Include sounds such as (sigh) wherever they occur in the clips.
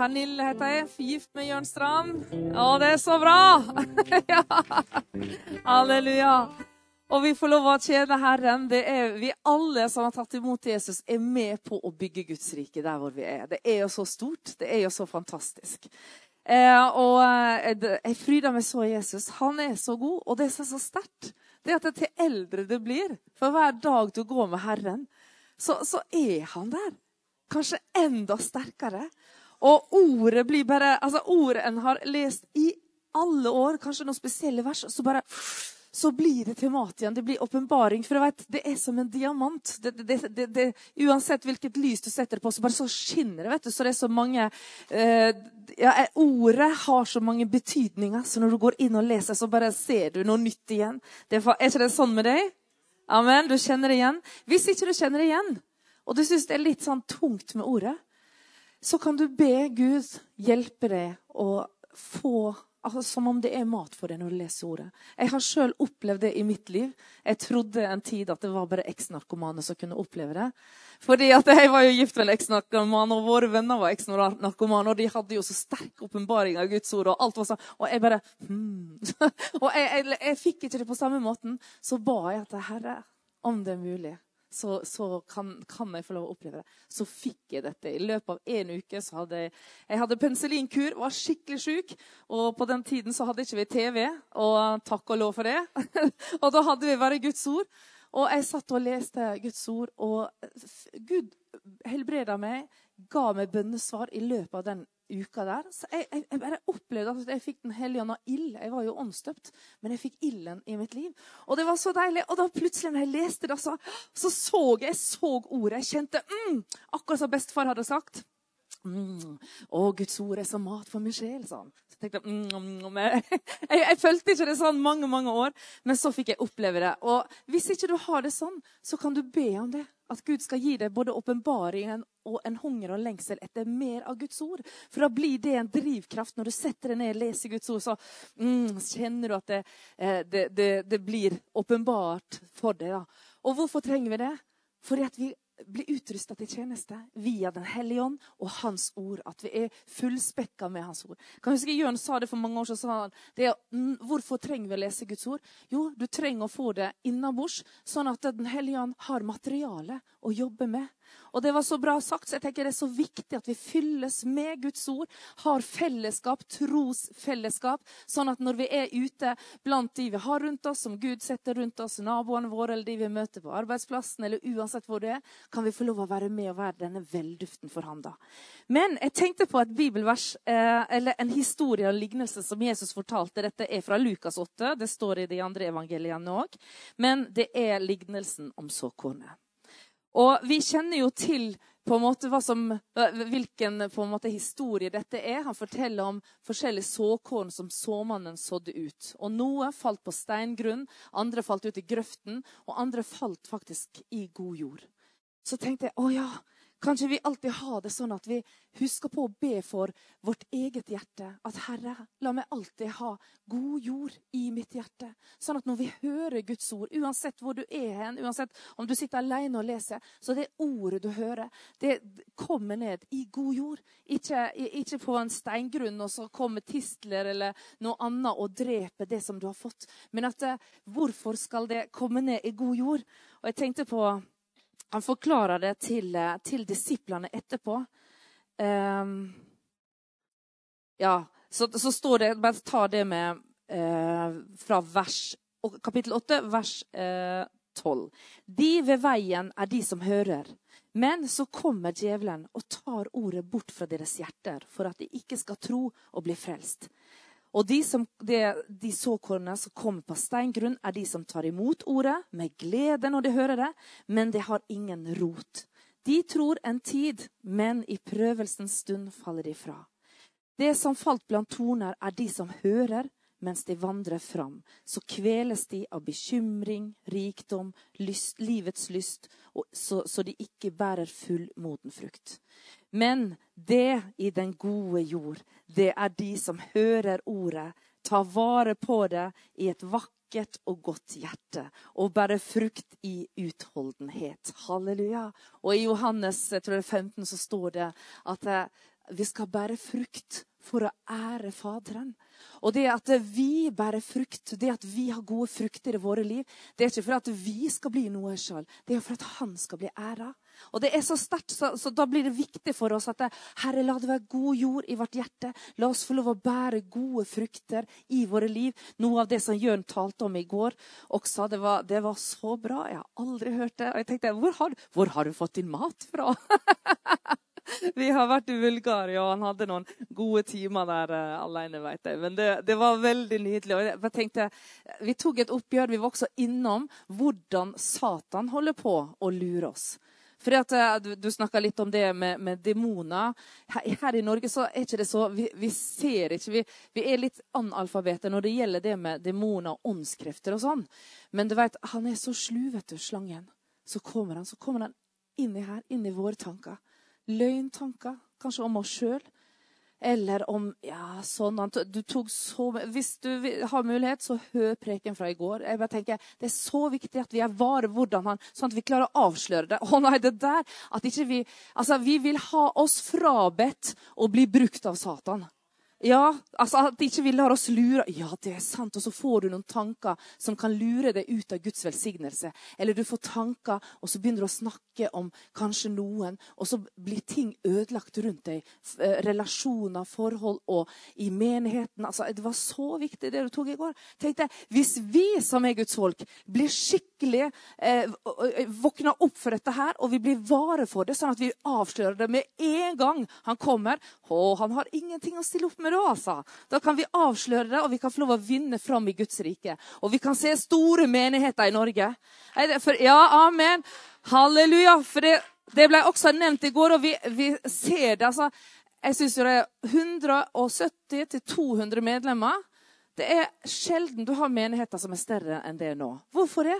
Pernille heter jeg, gift med Jørn Strand. Å, det er så bra! (laughs) ja. Halleluja. Og vi får lov å tjene Herren. Det er Vi alle som har tatt imot Jesus, er med på å bygge Guds rike der hvor vi er. Det er jo så stort. Det er jo så fantastisk. Eh, og eh, jeg fryder meg så Jesus. Han er så god, og det som er så sterkt, det er at til eldre det blir, for hver dag du går med Herren, så, så er han der. Kanskje enda sterkere. Og ordet blir bare Altså, ordet en har lest i alle år, kanskje noen spesielle vers, så bare så blir det til mat igjen. Det blir åpenbaring. For vet, det er som en diamant. Det, det, det, uansett hvilket lys du setter på, så bare så skinner det. vet du. Så det er så mange eh, ja, Ordet har så mange betydninger, så når du går inn og leser, så bare ser du noe nytt igjen. Er, er ikke det sånn med deg? Amen. Du kjenner det igjen. Hvis ikke du kjenner det igjen, og du syns det er litt sånn tungt med ordet, så kan du be Gud hjelpe deg å få altså, som om det er mat for deg når du leser ordet. Jeg har sjøl opplevd det i mitt liv. Jeg trodde en tid at det var bare eksnarkomane som kunne oppleve det. Fordi Jeg var jo gift med en eksnarkoman, og våre venner var eksnarkomane. Og de hadde jo så sterk åpenbaring av Guds ord. Og alt var sånn, og jeg bare hmm. (laughs) Og jeg, jeg, jeg fikk ikke det på samme måten. Så ba jeg til Herre, om det er mulig, så, så kan, kan, jeg få lov å oppleve det. Så fikk jeg dette. I løpet av en uke så hadde jeg, jeg hadde penicillinkur, var skikkelig syk. Og på den tiden så hadde ikke vi TV, og takk og lov for det. (laughs) og da hadde vi bare Guds ord. Og jeg satt og leste Guds ord, og Gud helbreda meg, ga meg bønnesvar i løpet av den uka der. Så jeg, jeg, jeg bare opplevde at jeg fikk Den hellige ånd av ild. Jeg var jo åndsdøpt, men jeg fikk ilden i mitt liv. Og det var så deilig. Og da plutselig når jeg leste det, så så, så jeg så ordet. Jeg kjente mm, akkurat som bestefar hadde sagt. Mm. Å, Guds ord er som mat for min sjel, sa han. Så tenkte, mm, mm, jeg, (laughs) jeg, jeg, følte ikke det sånn mange mange år, men så fikk jeg oppleve det. Og hvis ikke du har det sånn, så kan du be om det. At Gud skal gi deg både åpenbaringen og en hunger og lengsel etter mer av Guds ord. For da blir det en drivkraft. Når du setter deg ned og leser Guds ord, så mm, kjenner du at det, eh, det, det, det blir åpenbart for deg. Da. Og hvorfor trenger vi det? Fordi at vi bli utrusta til tjeneste via Den hellige ånd og Hans ord. At vi er fullspekka med Hans ord. Kan huske Jørn sa det for mange år siden. Er, hvorfor trenger vi å lese Guds ord? Jo, du trenger å få det innabords, sånn at Den hellige ånd har materiale å jobbe med. Og det var så bra sagt, så jeg tenker det er så viktig at vi fylles med Guds ord. Har fellesskap, trosfellesskap, sånn at når vi er ute blant de vi har rundt oss, som Gud setter rundt oss, naboene våre eller de vi møter på arbeidsplassen, eller uansett hvor det er, kan vi få lov å være med og være denne velduften for han da. Men jeg tenkte på et bibelvers, eh, eller en historie og lignelse som Jesus fortalte. Dette er fra Lukas 8. Det står i de andre evangeliene òg. Men det er lignelsen om såkornet. Og vi kjenner jo til på en måte som, hvilken på en måte, historie dette er. Han forteller om forskjellige såkorn som såmannen sådde ut. Og Noe falt på steingrunn, andre falt ut i grøften, og andre falt faktisk i god jord. Så tenkte jeg å ja, Kanskje vi alltid har det sånn at vi husker på å be for vårt eget hjerte. At Herre, la meg alltid ha god jord i mitt hjerte. Sånn at når vi hører Guds ord, uansett hvor du er hen, uansett om du sitter alene og leser, så det ordet du hører, det kommer ned i god jord. Ikke, ikke på en steingrunn, og så kommer tistler eller noe annet og dreper det som du har fått. Men at eh, hvorfor skal det komme ned i god jord? Og jeg tenkte på han forklarer det til, eh, til disiplene etterpå. Um, ja, så, så, står det Bare ta det med uh, fra vers, kapittel 8, vers uh, 12. De ved veien er de som hører. Men så kommer djevelen og tar ordet bort fra deres hjerter, for at de ikke skal tro og bli frelst. Og de, som, de, de såkornene som kommer på steingrunn, er de som tar imot ordet med glede når de hører det, men det har ingen rot. De tror en tid, men i prøvelsens stund faller de fra. Det som falt blant torner, er de som hører, mens de vandrer fram. Så kveles de av bekymring, rikdom, lyst, livets lyst, så, så de ikke bærer full moden frukt. Men det i den gode jord, det er de som hører ordet, tar vare på det i et vakkert og godt hjerte og bærer frukt i utholdenhet. Halleluja. Og i Johannes jeg tror det er 15 så står det at vi skal bære frukt for å ære Faderen. Og det at vi bærer frukt, det at vi har gode frukter i våre liv, det er ikke for at vi skal bli noe sjøl, det er for at han skal bli æra. Og det er så sterkt, så, så, da blir det viktig for oss at Herre, la det være god jord i vårt hjerte. La oss få lov å bære gode frukter i våre liv. Noe av det som Jørn talte om i går også, det var, det var så bra. Jeg har aldri hørt det. Og jeg tenkte, hvor har, hvor har du fått din mat fra? (laughs) Vi har vært i Bulgaria, og han hadde noen gode timer der uh, alene. Vet jeg. Men det, det, var veldig nydelig. Og jeg tenkte, Vi tok et oppgjør. Vi var også innom hvordan Satan holder på å lure oss. For at, uh, Du, du snakka litt om det med, med demoner. Her, her, i Norge så er ikke det så Vi, vi ser ikke vi, vi, er litt analfabeter når det gjelder det med demoner og åndskrefter og sånn. Men du vet, han er så slu, vet du, slangen. Så kommer han, så kommer han inn i her, inn i våre tanker løgntanker, kanskje om oss sjøl. Eller om ja, sånn du tok så, Hvis du har mulighet, så hør preken fra i går. Jeg bare tenker, Det er så viktig at vi er vare hvordan han, sånn at vi klarer å avsløre det. (laughs) Å nei, det der, at ikke Vi altså vi vil ha oss frabedt å bli brukt av Satan. Ja, altså At ikke vil lar oss lure. Ja, det er sant. Og så får du noen tanker som kan lure deg ut av Guds velsignelse. Eller du får tanker, og så begynner du å snakke om kanskje noen, og så blir ting ødelagt rundt deg. Eh, relasjoner, forhold og i menigheten. Altså, Det var så viktig det du tok i går. Tenkte, Hvis vi som er Guds folk blir skikkelig eh, våkna opp for dette her, og vi blir vare for det, sånn at vi avslører det med en gang han kommer Å, han har ingenting å stille opp med da, altså. Da kan vi avsløre det, og vi kan få lov å vinne fram i Guds rike. Og vi kan se store menigheter i Norge. For, ja, amen. Halleluja. For det, det, ble også nevnt i går, og vi, vi ser det. altså. Jeg syns det er 170 200 medlemmer. Det er sjelden du har menigheter som er større enn det nå. Hvorfor det?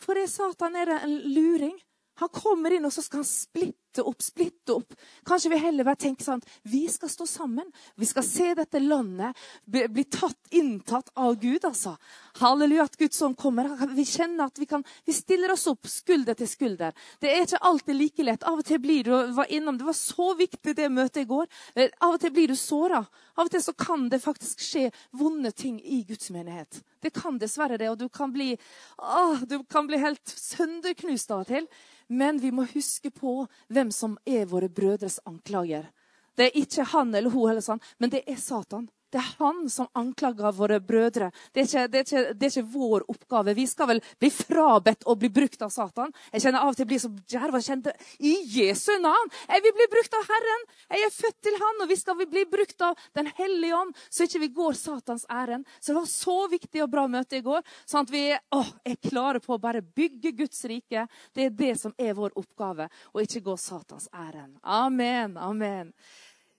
For det Satan er en luring. Han kommer inn, og så skal han splitte opp, splitte opp. Kanskje vi heller bare tenker sånn Vi skal stå sammen. Vi skal se dette landet bli, bli tatt, inntatt av Gud, altså. Halleluja, at Guds ånd kommer. Vi kjenner at vi kan Vi stiller oss opp skulder til skulder. Det er ikke alltid like lett. Av og til blir du var innom, Det var så viktig, det møtet i går. Eh, av og til blir du såra. Av og til så kan det faktisk skje vonde ting i Guds menighet. Det kan dessverre det, og du kan bli, å, du kan bli helt sønderknust av og til. Men vi må huske på hvem som er våre brødres anklager. Det er ikke han eller hun, eller sånn, men det er Satan. Det er han som anklager våre brødre. Det er, ikke, det, er ikke, det er, ikke, vår oppgave. Vi skal vel bli frabedt å bli brukt av Satan. Jeg kjenner av og til blir så djerv og kjente I Jesu navn! Jeg vil bli brukt av Herren! Jeg er født til Han, og vi skal bli brukt av Den hellige ånd, så ikke vi går Satans ærend. Så det var så viktig og bra møte i går, sånn at vi å, er klare på å bare bygge Guds rike. Det er det som er vår oppgave, og ikke gå Satans ærend. Amen. Amen.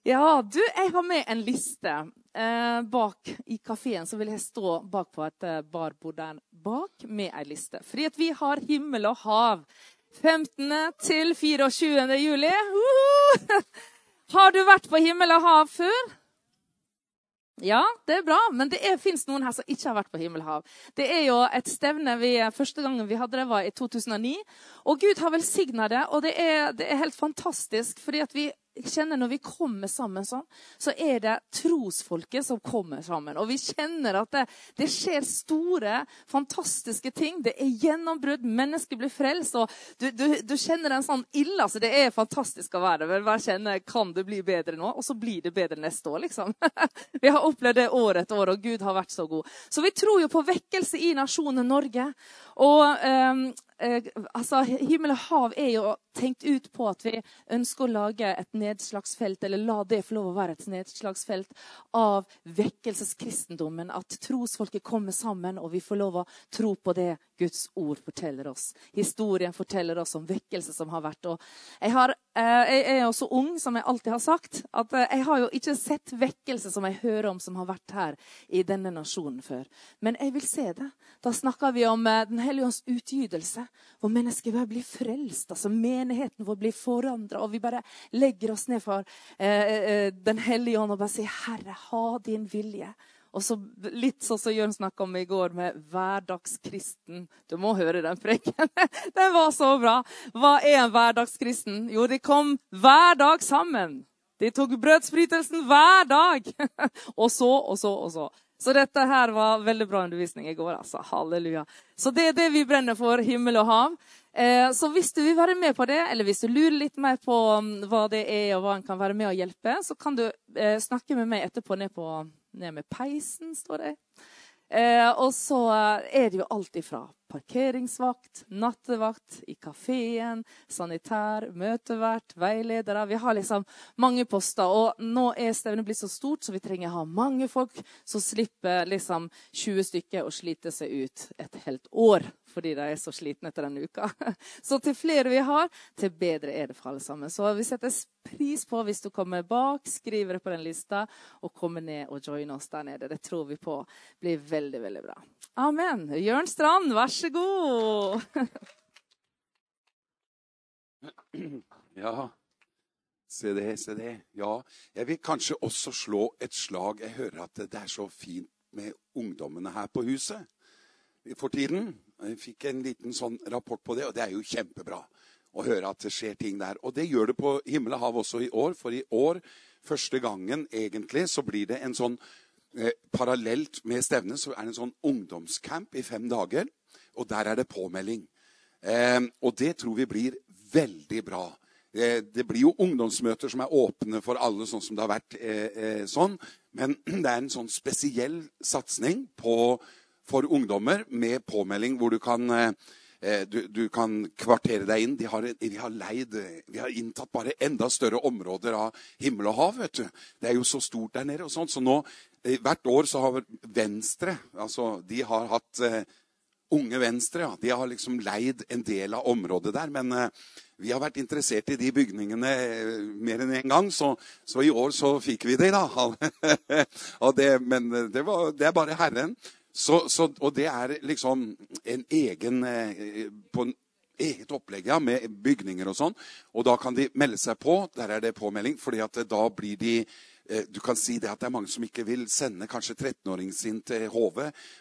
Ja, du, jeg har med en liste. Eh, bak i kafeen så vil jeg stå bak på et eh, barbord der bak med ei liste. Fordi at vi har himmel og hav. 15. til 24. juli. Uh! (laughs) Har du vært på himmel og hav før? Ja, det er bra, men det fins noen her som ikke har vært på himmel og hav. Det er jo et stevne vi, Første gangen vi hadde det, var i 2009. Og Gud har velsigna det, og det er, det er helt fantastisk. fordi at vi jeg kjenner Når vi kommer sammen sånn, så er det trosfolket som kommer sammen. Og vi kjenner at det, det skjer store, fantastiske ting. Det er gjennombrudd. Mennesker blir frelst. og du, du, du, kjenner en sånn ille. altså Det er fantastisk å være der. Hver kjenner kan det bli bedre nå, og så blir det bedre neste år. liksom. (laughs) vi har opplevd det år etter år, og Gud har vært så god. Så vi tror jo på vekkelse i nasjonen Norge. Og um, eh, altså, Himmel og hav er jo tenkt ut på at vi ønsker å lage et nedslagsfelt, eller la det få lov å være et nedslagsfelt av vekkelseskristendommen. At trosfolket kommer sammen, og vi får lov å tro på det Guds ord forteller oss. Historien forteller oss om vekkelse som har vært. Og jeg, har, eh, jeg er jo så ung, som jeg alltid har sagt, at eh, jeg har jo ikke sett vekkelse som jeg hører om, som har vært her i denne nasjonen før. Men jeg vil se det. Da snakker vi om eh, Den hellige ånds utgytelse, hvor mennesker bare blir frelst. altså Menigheten vår blir forandra, og vi bare legger oss ned for eh, Den hellige ånd og bare sier, 'Herre, ha din vilje'. Og så litt sånn som Jørn snakka om i går, med hverdagskristen. Du må høre den preken. (laughs) Den var så bra. Hva er en hverdagskristen? Jo, de kom hver dag sammen. De tok brødsbrytelsen hver dag. (laughs) og så og så og så. Så dette her var veldig bra undervisning i går. altså. Halleluja. Så det er det vi brenner for, himmel og hav. Eh, så hvis du vil være med på det, eller hvis du lurer litt mer på um, hva det er, og hva en kan være med og hjelpe, så kan du eh, snakke med meg etterpå ned, på, ned med peisen, står det. Eh, og så er det jo alt ifra parkeringsvakt, nattevakt i kafeen, sanitær, møtevert, veiledere. Vi har liksom mange poster. Og nå er stevnet blitt så stort, så vi trenger å ha mange folk som slipper liksom 20 stykker å slite seg ut et helt år fordi de er så slitne etter denne uka. (laughs) Så til flere vi har, til bedre er det for alle sammen. Så vi setter pris på hvis du kommer bak, skriver det på den lista og kommer ned og joiner oss der nede. Det tror vi på blir veldig, veldig bra. Amen. Jørn Strand, vær så god. Ja, se det, se det. Ja, jeg vil kanskje også slå et slag. Jeg hører at det er så fint med ungdommene her på huset for tiden. Jeg fikk en liten sånn rapport på det, og det er jo kjempebra å høre at det skjer ting der. Og det gjør det på himmel og hav også i år, for i år, første gangen egentlig, så blir det en sånn eh, Parallelt med stevnet så er det en sånn ungdomscamp i fem dager. Og der er det påmelding. Eh, og det tror vi blir veldig bra. Eh, det blir jo ungdomsmøter som er åpne for alle, sånn som det har vært eh, eh sånn. Men (clears throat) det er en sånn spesiell satsing for ungdommer med påmelding hvor du kan eh, eh, du, du, kan kvartere deg inn. De har, vi, har leid, vi har inntatt bare enda større områder av himmel og hav. vet du. Det er jo så stort der nede. og sånt. Så nå, hvert år så har Venstre altså De har hatt Unge Venstre ja, de har liksom leid en del av området der. Men uh, vi har vært interessert i de bygningene uh, mer enn én en gang, så, så, i år så fikk vi det, da. (laughs) det, men eh, det, var, det, er bare Herren. Så, så, og det er liksom en egen på en eget opplegg ja, med bygninger og sånn. Og da kan de melde seg på. Der er det påmelding. fordi at da blir de Eh, du kan si det at det er mange som ikke vil sende kanskje 13-åringen sin til HV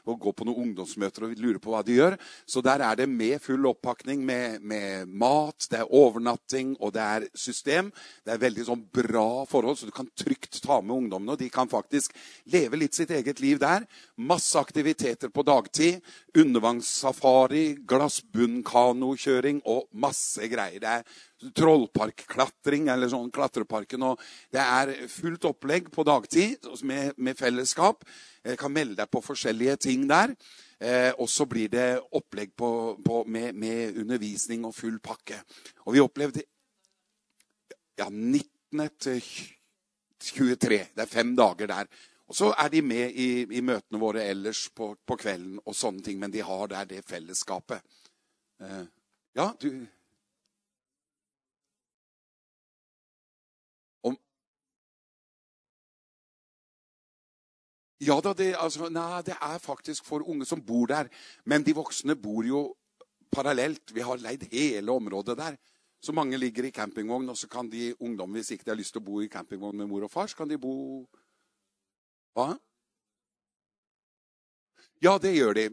og gå på noen ungdomsmøter og lure på hva de gjør. Så der er det med full oppakning med, med mat, det er overnatting og det er system. Det er veldig sånn bra forhold, så du kan trygt ta med ungdommene. og De kan faktisk leve litt sitt eget liv der. Masse aktiviteter på dagtid. Undervannssafari, glassbunnkanokjøring og masse greier. Det er trollparkklatring, eller sånn klatreparken. og Det er fullt opplegg på dagtid med, med fellesskap. Jeg kan melde deg på forskjellige ting der. Eh, og så blir det opplegg på, på, med, med, undervisning og full pakke. Og vi opplevde ja, 19. til 23. Det er fem dager der. Og så er de med i, i møtene våre ellers på, på, kvelden og sånne ting. Men de har der det fellesskapet. Eh, ja, du Ja da, det, altså, nei, det er faktisk for unge som bor der. Men de voksne bor jo parallelt. Vi har leid hele området der. Så mange ligger i campingvogn, og så kan de ungdom, hvis ikke de har lyst til å bo i campingvogn med mor og far, så kan de bo Hva? Ja, det gjør de.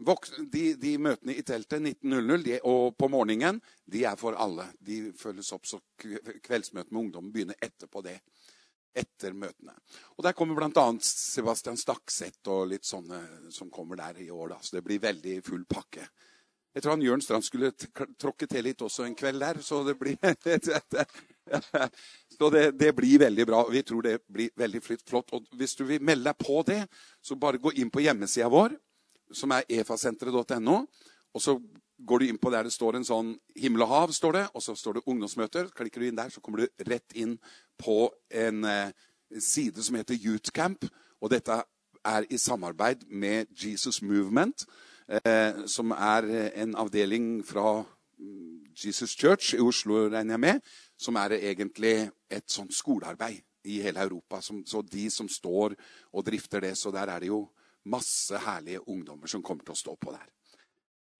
De, de møtene i teltet 19.00 de, og på morgenen de er for alle. De følges opp, så kveldsmøtet med ungdommen begynner etterpå det etter møtene. Og Der kommer bl.a. Sebastian Stakseth og litt sånne som kommer der i år. Da. Så det blir veldig full pakke. Jeg tror han Jørn Strand skulle tråkke til litt også en kveld der, så det blir (laughs) Så det, det, blir veldig bra. Vi tror det blir veldig flott. Og hvis du vil melde deg på det, så bare gå inn på hjemmesida vår, som er efasenteret.no. Og så går du inn på der det står en sånn himmel og hav, står det, og så står det ungdomsmøter. Klikker du inn der, så kommer du rett inn på en, eh, side som heter Youthcamp. Og dette er i samarbeid med Jesus Movement, eh, som er en avdeling fra mm, Jesus Church i Oslo, regner jeg med, som er egentlig et sånt skolearbeid i hele Europa. Som, så de som står og drifter det, så der er det jo masse herlige ungdommer som kommer til å stå på der.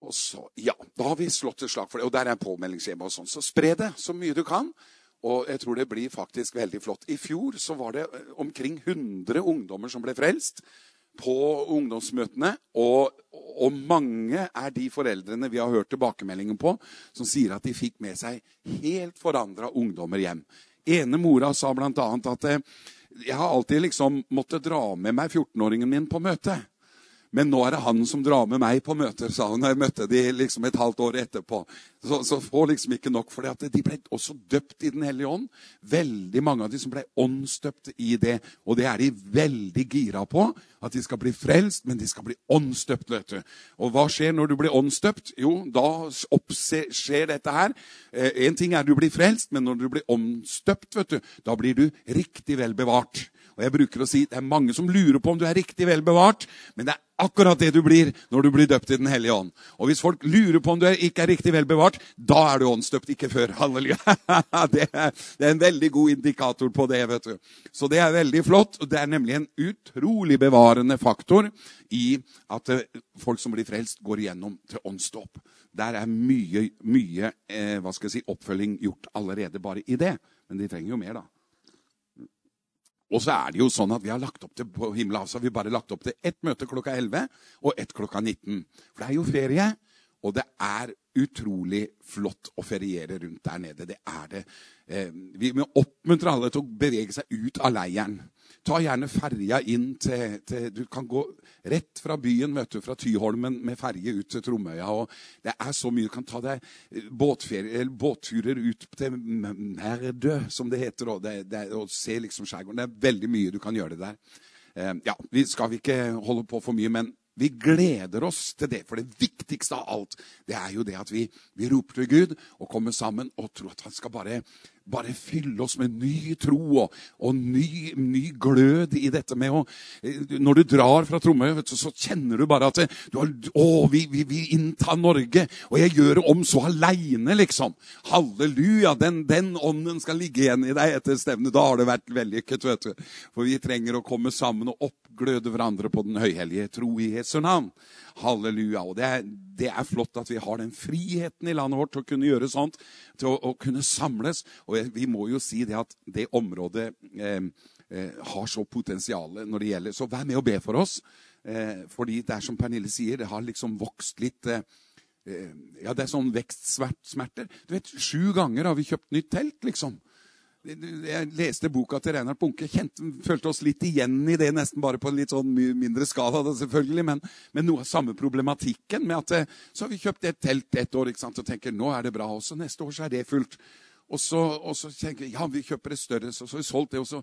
Og så, ja, Da har vi slått et slag for det. Og der er påmeldingsskjema og sånn. Så spre det så mye du kan. Og jeg tror det blir faktisk veldig flott. I fjor så var det eh, omkring 100 ungdommer som ble frelst på ungdomsmøtene. Og, og mange er de foreldrene vi har hørt tilbakemeldingen på, som sier at de fikk med seg helt forandra ungdommer hjem. ene mora sa bl.a. at eh, jeg har alltid liksom måttet dra med meg 14-åringen min på møte. Men nå er det han som drar med meg på møter, sa hun. Jeg møtte de liksom et halvt år etterpå. Så, så får liksom ikke nok for det at de ble også døpt i Den hellige ånd. Veldig mange av de som ble åndsdøpt i det. Og det er de veldig gira på. At de skal bli frelst, men de skal bli åndsdøpt. vet du. Og hva skjer når du blir åndsdøpt? Jo, da skjer dette her. Én eh, ting er du blir frelst, men når du blir åndsdøpt, vet du, da blir du riktig vel bevart. Og jeg bruker å si Det er mange som lurer på om du er riktig vel bevart, men det er akkurat det du blir når du blir døpt i Den hellige ånd. Og hvis folk lurer på om du ikke er riktig vel bevart, da er du åndsdøpt, ikke før. (laughs) Halleluja. Det er, det er en veldig god indikator på det. vet du. Så det er veldig flott. og Det er nemlig en utrolig bevarende faktor i at eh, folk som blir frelst, går igjennom til åndsdåp. Der er mye, mye eh, hva skal jeg si, oppfølging gjort allerede bare i det. Men de trenger jo mer, da. Og så er det jo sånn at vi har lagt opp til på himmelen, så har vi bare lagt opp til ett møte klokka 11 og ett klokka 19. For det er jo ferie, og det er utrolig flott å feriere rundt der nede. Det er det. Eh, vi må oppmuntre alle til å bevege seg ut av leiren. Ta gjerne ferja inn til, til, Du kan gå rett fra byen, vet du, fra Tyholmen med ferje ut til Tromøya. og Det er så mye. Du kan ta deg båtturer ut til Merdø, som det heter, og, det, det, og se liksom skjærgården. Det er veldig mye du kan gjøre det der. Eh, ja, Vi skal ikke holde på for mye, men vi gleder oss til det. For det viktigste av alt det er jo det at vi, vi roper til Gud og kommer sammen og tror at han skal bare bare fylle oss med ny tro og, og ny, ny, glød i dette med å Når du drar fra Tromøy, så kjenner du bare at du har, Å, vi, vi, vi inntar Norge, og jeg gjør det om så aleine, liksom. Halleluja! Den, den, ånden skal ligge igjen i deg etter stevnet. Da har det vært vellykket, vet du. For vi trenger å komme sammen og oppgløde hverandre på den høyhellige tro i Jesu navn. Halleluja. Og det er, det er, flott at vi har den friheten i landet vårt til å kunne gjøre sånt. Til å, å kunne samles. Og vi må jo si det at det området eh, eh, har så potensial når det gjelder Så vær med og be for oss. Eh, fordi det er som Pernille sier, det har liksom vokst litt eh, eh, ja, det er sånn vekstsmerter. Du vet, Sju ganger har vi kjøpt nytt telt, liksom. Jeg leste boka til Reinhard Bunke. Følte oss litt igjen i det, nesten bare på en litt sånn mindre skala. Selvfølgelig, men, men, noe av samme problematikken med at eh, så har vi kjøpt et telt et år ikke sant, og tenker nå er det bra. Også neste år så er det fullt. Og så, og så, tenker vi ja, vi kjøper et større, så, har vi solgt det, og så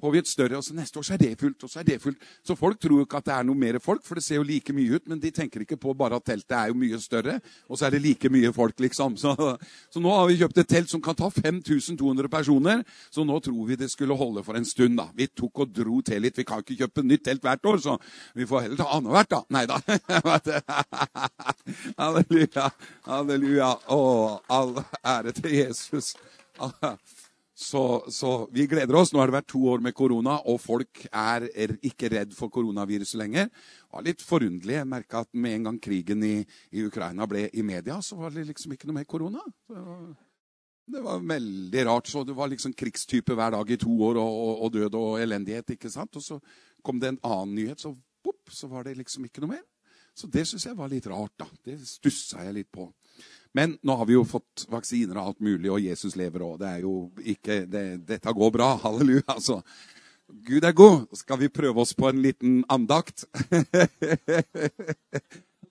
får vi et større, og så neste år så er det fullt, og så er det fullt. Så folk tror jo ikke at det er noe mer folk, for det ser jo like mye ut, men de tenker ikke på bare at teltet er jo mye større, og så er det like mye folk, liksom. (laughs) Så, så nå har vi kjøpt et telt som kan ta 5200 personer, så nå tror vi det skulle holde for en stund, da. Vi tok og dro til litt. Vi kan ikke kjøpe nytt telt hvert år, så vi får heller ta annethvert, da. Nei da. (laughs) Halleluja. Halleluja. Å, all ære til Jesus. (laughs) Så, så, vi gleder oss. Nå har det vært to år med korona, og folk er, ikke redd for koronaviruset lenger. Det var litt forunderlig. Jeg merka at med en gang krigen i, i, Ukraina ble i media, så var det liksom ikke noe mer korona. Det var veldig rart. Så det var liksom krigstype hver dag i to år, og, og, og død og elendighet. ikke sant? Og så kom det en annen nyhet, så, pop, så var det liksom ikke noe mer. Så det syns jeg var litt rart, da. Det stussa jeg litt på. Men nå har vi jo fått vaksiner og alt mulig, og Jesus lever òg. Det det, Dette går bra. (laughs) Halleluja. altså. Gud er god. Skal vi prøve oss på en liten andakt? (laughs)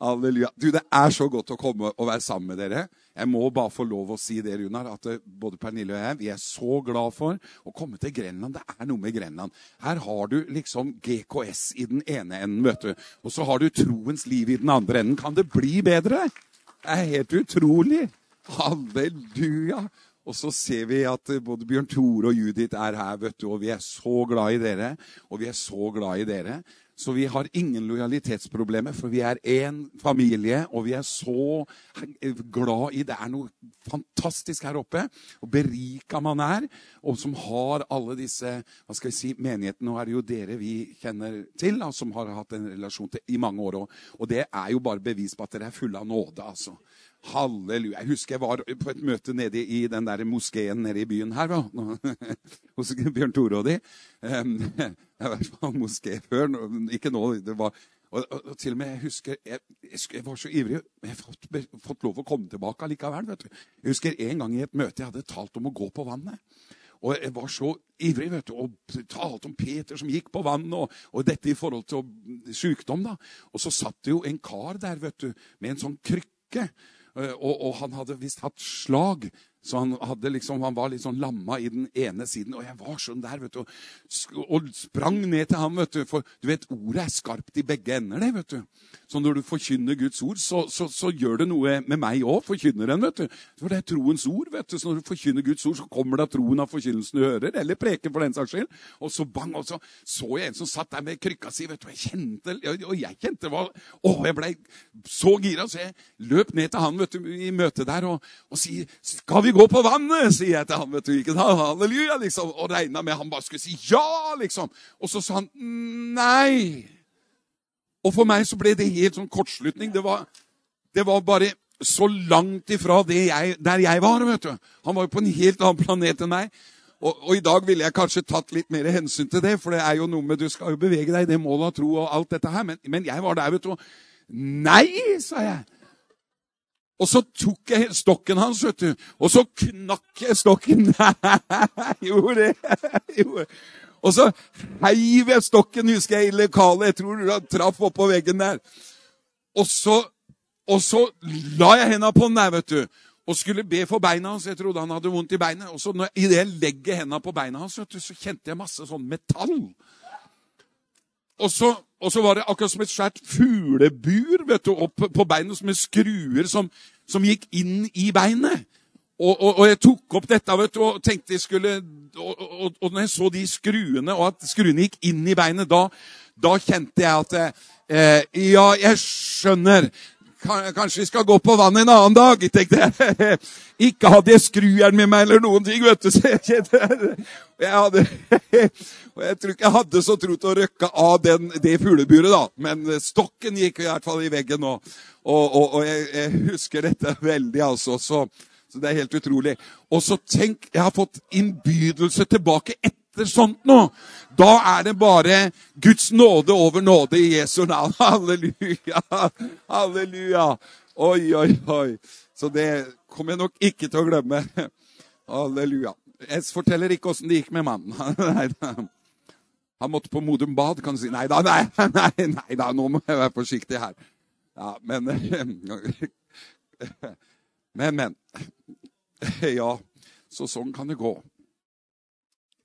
Halleluja. Du, Det er så godt å komme og være sammen med dere. Jeg må bare få lov å si det, Runar, at eh, både Pernille og jeg vi er så glad for å komme til Grenland. Det er noe med Grenland. Her har du liksom GKS i den ene enden, vet du. Og så har du troens liv i den andre enden. Kan det bli bedre? Det er helt utrolig. Halleluja. Og så ser vi at både Bjørn Tore og Judith er her, vet du, og vi er så glad i dere. Og vi er så glad i dere. Så vi har ingen lojalitetsproblemer, for vi er én familie, og vi er så glad i Det er noe fantastisk her oppe. Og berika man er, og som har alle disse hva skal jeg si, menighetene. Nå er det jo dere vi kjenner til, da, som har hatt en relasjon til i mange år. Og det er jo bare bevis på at dere er fulle av nåde. altså. Halleluja. Jeg husker jeg var på et møte nede i den der moskeen nede i byen her. (laughs) Hos Bjørn Tore og de. (laughs) Jeg har vært på moské før. Ikke nå. det var... Og, og, og, til og med, Jeg husker, jeg, jeg var så ivrig. Jeg har fått, fått, lov å komme tilbake allikevel. vet du. Jeg husker en gang i et møte jeg hadde talt om å gå på vannet. Og jeg var så ivrig vet du, og talte om Peter som gikk på vann, og, og dette i forhold til sykdom. da. Og så satt det jo en kar der vet du, med en sånn krykke. Eh, og, og han hadde visst hatt slag så han, liksom, han, var litt sånn lamma i den ene siden. Og jeg var sånn der, vet du, og sprang ned til ham. vet du, For du vet, ordet er skarpt i begge ender. det, vet du. Så når du forkynner Guds ord, så, så, så gjør det noe med meg òg, forkynneren. vet du. For det er troens ord. vet du. Så når du forkynner Guds ord, så kommer det av troen av forkynnelsen du hører. Eller preken, for den saks skyld. Og så bang, og så så jeg en som satt der med krykka si. vet du, jeg kjente, Og jeg kjente hva, Å, jeg blei så gira, så jeg løp ned til han vet du, i møtet der og, og sier Skal vi gå på vannet, sier jeg til han. vet du, ikke da, Halleluja, liksom. Og regna med han bare skulle si ja, liksom. Og så sa han nei. Og for meg så ble det helt sånn kortslutning. Det var, det var bare så langt ifra jeg, der jeg var. vet du. Han var jo på en helt annen planet enn meg. Og, og, i dag ville jeg kanskje tatt litt mer hensyn til det, for det er jo noe med du skal jo bevege deg i det målet av tro og alt dette her. Men, men jeg var der, vet du. Nei, sa jeg. Og så tok jeg stokken hans, vet du, og så knakk jeg stokken. (laughs) Nei, gjorde det. (laughs) Og så heiv jeg stokken, husker jeg, i lokalet. Jeg tror han traff oppå veggen der. Og så, og så la jeg henda på den der, vet du. Og skulle be for beina hans. Jeg trodde han hadde vondt i beinet. Og så idet jeg legger henda på beina hans, vet du, så kjente jeg masse sånn metall. Og så, og så, var det akkurat som et svært fuglebur vet du, opp på beinet, med skruer som, som gikk inn i beinet. Og, og, og, jeg tok opp dette vet du, og tenkte jeg skulle og, og, når jeg så de skruene, og at skruene gikk inn i beinet, da, da kjente jeg at eh, Ja, jeg skjønner. Kanskje vi skal gå på vann en annen dag, tenkte jeg. (laughs) Ikke hadde jeg skrujern med meg eller noen ting, vet du. Så jeg, (laughs) jeg hadde, og (laughs) jeg tror ikke jeg hadde så tro til å røkke av den, det fugleburet, da. Men stokken gikk i hvert fall i veggen nå. Og, og, og jeg, jeg, husker dette veldig, altså. Så, så, det er helt utrolig. Og så tenk, jeg har fått innbydelse tilbake etter sånt nå. Da er det bare Guds nåde over nåde i Jesu navn. (laughs) Halleluja! Halleluja! Oi, oi, oi. Så det kommer jeg nok ikke til å glemme. Halleluja. Jeg forteller ikke åssen det gikk med mannen. (laughs) Han måtte på Modum Bad, kan du si. Nei da, nei, (laughs) nei, nei da, nå må jeg være forsiktig her. Ja, men Men, men. Ja, så sånn kan det gå.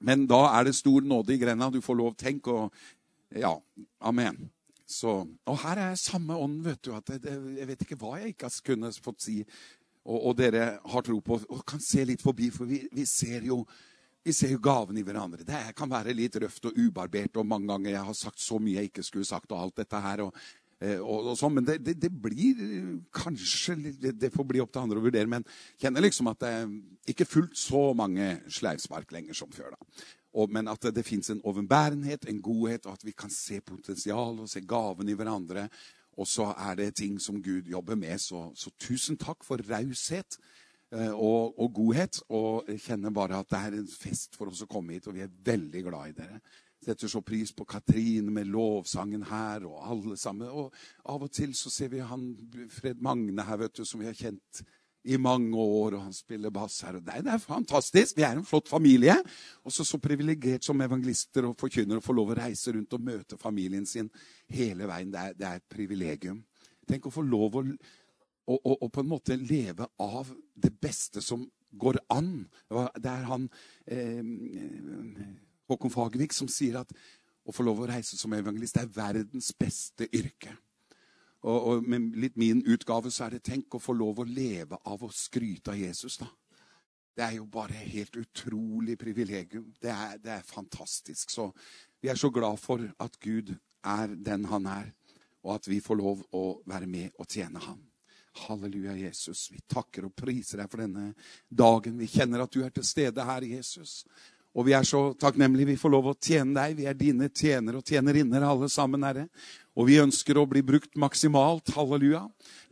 Men da er det stor nåde i grenda. Du får lov, tenk og Ja, amen. Så, og her er samme ånd, vet du. at det, Jeg vet ikke hva jeg ikke har kunnet fått si. Og, og, dere har tro på og kan se litt forbi, for vi, vi ser jo vi ser jo gaven i hverandre. Det kan være litt røft og ubarbert, og mange ganger jeg har sagt så mye jeg ikke skulle sagt, og alt dette her. og og, og sånn, Men det, det, det, blir kanskje det, får bli opp til andre å vurdere. Men kjenner liksom at det er ikke fullt så mange sleivspark lenger som før. da. Og, men at det, det fins en overbærenhet, en godhet, og at vi kan se potensial og se gaven i hverandre. Og så er det ting som Gud jobber med. Så, så tusen takk for raushet eh, og, og, godhet. Og jeg kjenner bare at det er en fest for oss å komme hit, og vi er veldig glad i dere setter så pris på Katrine med lovsangen her, og alle sammen. Og av og til så ser vi han Fred Magne her, vet du, som vi har kjent i mange år, og han spiller bass her. og Det er fantastisk. Vi er en flott familie. Og så privilegert som evangelister og forkynnere å få lov å reise rundt og møte familien sin hele veien. Det er, det er et privilegium. Tenk å få lov å, å, å, å, på en måte leve av det beste som går an. Det er han eh, Håkon Fagervik, som sier at å få lov å reise som evangelist er verdens beste yrke. Og, og, med litt min utgave så er det tenk å få lov å leve av å skryte av Jesus, da. Det er jo bare helt utrolig privilegium. Det er, det er fantastisk. Så vi er så glad for at Gud er den han er, og at vi får lov å være med og tjene ham. Halleluja, Jesus. Vi takker og priser deg for denne dagen. Vi kjenner at du er til stede her, Jesus. Og vi er så takknemlige vi får lov å tjene deg. Vi er dine tjenere og tjenerinner alle sammen, Herre. Og vi ønsker å bli brukt maksimalt. Halleluja.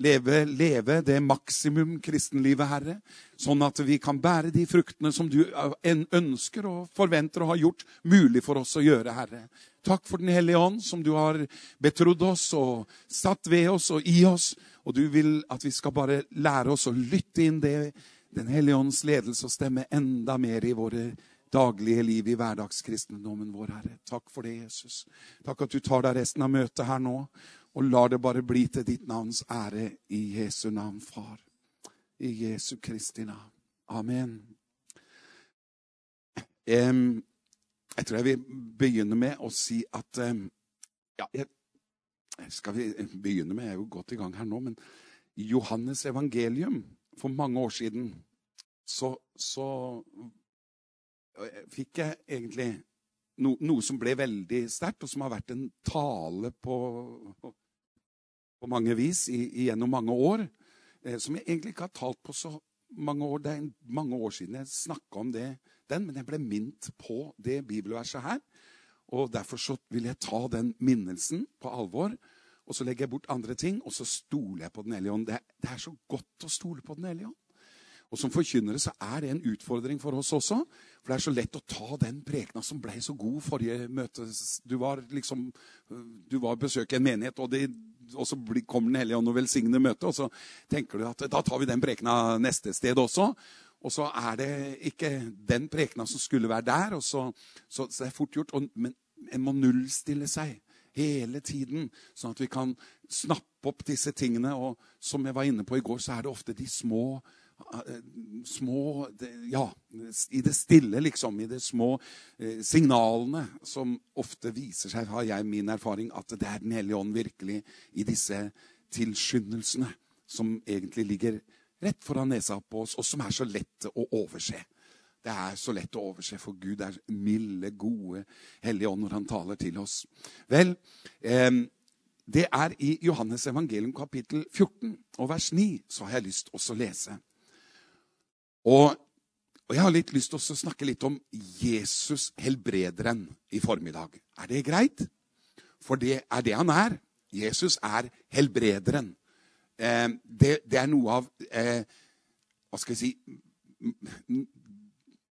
Leve, leve det maksimum kristenlivet, Herre. Sånn at vi kan bære de fruktene som du ønsker og forventer å ha gjort mulig for oss å gjøre, Herre. Takk for Den hellige ånd, som du har betrodd oss og satt ved oss og i oss. Og du vil at vi skal bare lære oss å lytte inn det, Den hellige ånds ledelse og stemme enda mer i våre daglige liv i hverdagskristendommen vår, Herre. Takk for det, Jesus. Takk at du tar deg resten av møtet her nå, og lar det bare bli til ditt navns ære i Jesu navn, Far. I Jesu Kristi navn. Amen. Um, jeg tror jeg vil begynne med å si at um, ja, jeg, Skal vi begynne med Jeg er jo godt i gang her nå, men i Johannes evangelium for mange år siden så, så fikk jeg egentlig no, noe som ble veldig sterkt, og som har vært en tale på, på mange vis i, gjennom mange år. Eh, som jeg egentlig ikke har talt på så mange år. Det er mange år siden jeg snakka om det, den, men jeg ble minnet på det bibelverset her. Og Derfor så vil jeg ta den minnelsen på alvor. Og så legger jeg bort andre ting, og så stoler jeg på Den hellige ånd. Det, det, er så godt å stole på Den hellige ånd. Og Som forkynnere så er det en utfordring for oss også. For det er så lett å ta den prekena som ble så god forrige møte. Du var liksom, du var besøk en menighet, og, det, og så kommer Den hellige ånd og velsigner møtet. Og så tenker du at da tar vi den prekena neste sted også. Og så er det ikke den prekena som skulle være der. og så, så, så det er fort gjort. Og, men en må nullstille seg hele tiden, sånn at vi kan snappe opp disse tingene. Og som jeg var inne på i går, så er det ofte de små små Ja, i det stille, liksom. I de små eh, signalene som ofte viser seg, har jeg min erfaring, at det er Den hellige ånd virkelig i disse tilskyndelsene som egentlig ligger rett foran nesa på oss, og som er så lett å overse. Det er så lett å overse, for Gud er milde, gode, hellige ånd når han taler til oss. Vel, eh, det er i Johannes evangelium kapittel 14 og vers 9 så har jeg lyst også å lese. Og, og jeg har litt lyst til å snakke litt om Jesus helbrederen i formiddag. Er det greit? For det er det han er. Jesus er helbrederen. Eh, det, det, er noe av eh, Hva skal jeg si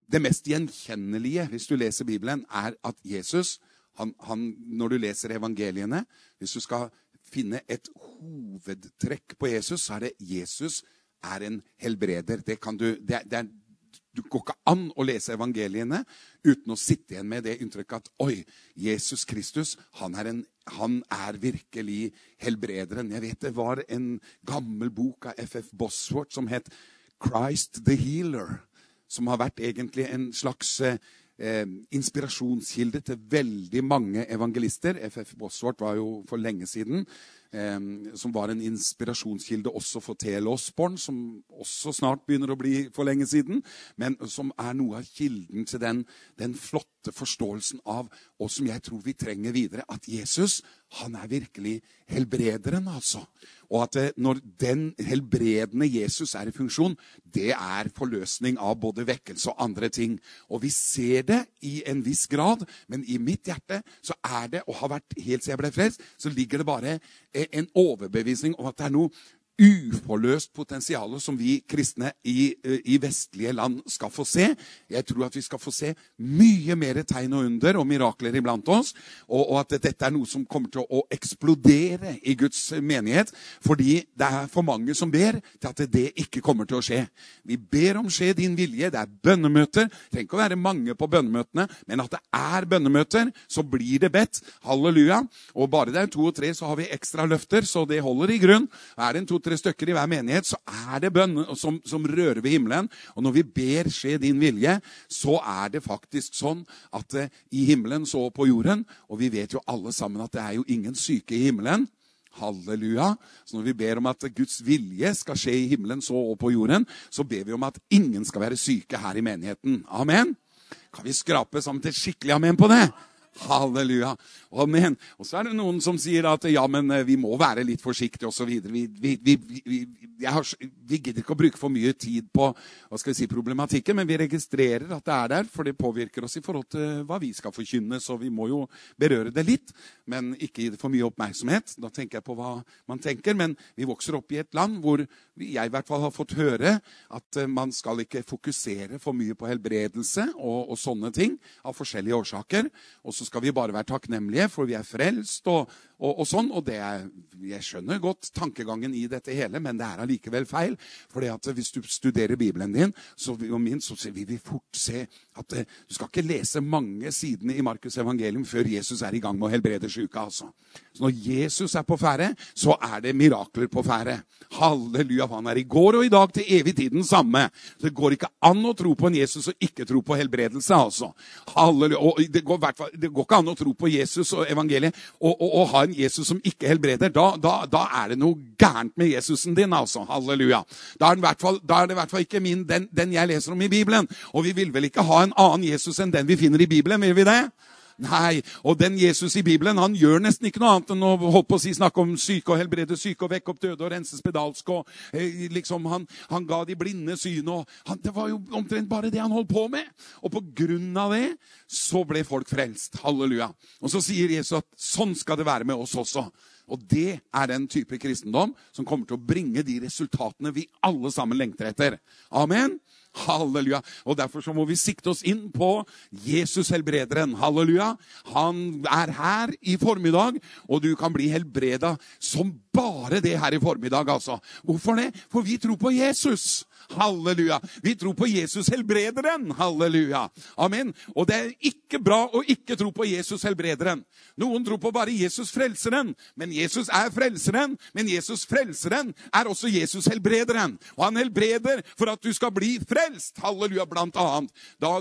Det mest gjenkjennelige hvis du leser Bibelen, er at Jesus han, han, Når du leser evangeliene Hvis du skal finne et hovedtrekk på Jesus, så er det Jesus er en helbreder. Det, du, det, det er, du går ikke an å lese evangeliene uten å sitte igjen med det inntrykket at oi, Jesus Kristus han er, en, han er virkelig helbrederen. Jeg vet det var en gammel bok av FF Bosworth som het 'Christ the Healer'. Som har vært egentlig en slags eh, inspirasjonskilde til veldig mange evangelister. FF Bosworth var jo for lenge siden som var en inspirasjonskilde også for T.L. Osborne, som også snart begynner å bli for lenge siden, men som er noe av kilden til den, den flotte forståelsen av og som jeg tror vi trenger videre, at Jesus han er virkelig helbrederen, altså. Og at eh, når den helbredende Jesus er i funksjon, det er forløsning av både vekkelse og andre ting. Og vi ser det i en viss grad, men i mitt hjerte så er det, og har vært helt siden jeg ble frelst, så ligger det bare eh, en overbevisning om at det er noe uforløst potensial som vi kristne i, eh, i, vestlige land skal få se. Jeg tror at vi skal få se mye mer tegn og under og mirakler iblant oss. Og, og, at dette er noe som kommer til å eksplodere i Guds menighet. Fordi det er for mange som ber til at det ikke kommer til å skje. Vi ber om skje din vilje. Det er bønnemøter. Det trenger ikke å være mange på bønnemøtene, men at det er bønnemøter, så blir det bedt. Halleluja. Og bare det er to og tre, så har vi ekstra løfter, så det holder i grunn. Er det en to to-tre stykker i hver menighet, så er det bønn som, som, rører ved himmelen. Og når vi ber skje din vilje, så er det faktisk sånn at eh, i himmelen så på jorden Og vi vet jo alle sammen at det er jo ingen syke i himmelen. Halleluja. Så når vi ber om at Guds vilje skal skje i himmelen så og på jorden, så ber vi om at ingen skal være syke her i menigheten. Amen. Kan vi skrape sammen til skikkelig amen på det? Halleluja. Amen. Og så er det noen som sier at ja, men eh, vi må være litt forsiktige osv. Vi, vi, vi, vi, vi gidder ikke å bruke for mye tid på hva skal vi si, problematikken, men vi registrerer at det er der, for det påvirker oss i forhold til hva vi skal forkynne. Så vi må jo berøre det litt, men ikke gi det for mye oppmerksomhet. Da tenker jeg på hva man tenker. Men vi vokser opp i et land hvor jeg i hvert fall har fått høre at eh, man skal ikke fokusere for mye på helbredelse og, og sånne ting av forskjellige årsaker. Og så skal vi bare være takknemlige, for vi er frelst. Og, og, og sånn. Og det er, jeg skjønner godt tankegangen i dette hele, men det er allikevel feil. fordi at hvis du studerer Bibelen din, og min, så vil vi fort se at eh, du skal ikke lese mange sidene i Markus' evangelium før Jesus er i gang med å helbrede syke. altså. Så når Jesus er på ferde, så er det mirakler på ferde. Halleluja. Han er i går og i dag til evig tid den samme. Så det går ikke an å tro på en Jesus og ikke tro på helbredelse. altså. Halleluja. Og det går, det går ikke an å tro på Jesus og evangeliet og, og, og ha en Jesus som ikke helbreder. Da, da, da, er det noe gærent med Jesusen din. altså. Halleluja. Da er, fall, da er det i hvert fall ikke min, den, den jeg leser om i Bibelen. Og vi vil vel ikke ha en annen Jesus enn den vi finner i Bibelen? vil vi det? Nei, og den Jesus i Bibelen han gjør nesten ikke noe annet enn å holdt på å si, snakke om syke og helbrede syke og vekke opp døde og rense spedalske. eh, liksom, han, han, ga de blinde syn. og han, Det var jo omtrent bare det han holdt på med. Og på grunn av det så ble folk frelst. Halleluja. Og så sier Jesus at sånn skal det være med oss også. Og det er den type kristendom som kommer til å bringe de resultatene vi alle sammen lengter etter. Amen. Halleluja. Og Derfor så må vi sikte oss inn på Jesus helbrederen. Halleluja. Han er her i formiddag, og du kan bli helbreda som bare det her i formiddag. altså. Hvorfor det? For vi tror på Jesus. Halleluja. Vi tror på Jesus helbrederen. Halleluja. Amen. Og det er ikke bra å ikke tro på Jesus helbrederen. Noen tror på bare Jesus frelseren. Men Jesus er frelseren. Men Jesus frelseren er også Jesus helbrederen. Og han helbreder for at du skal bli frelst. Halleluja, blant annet. Da,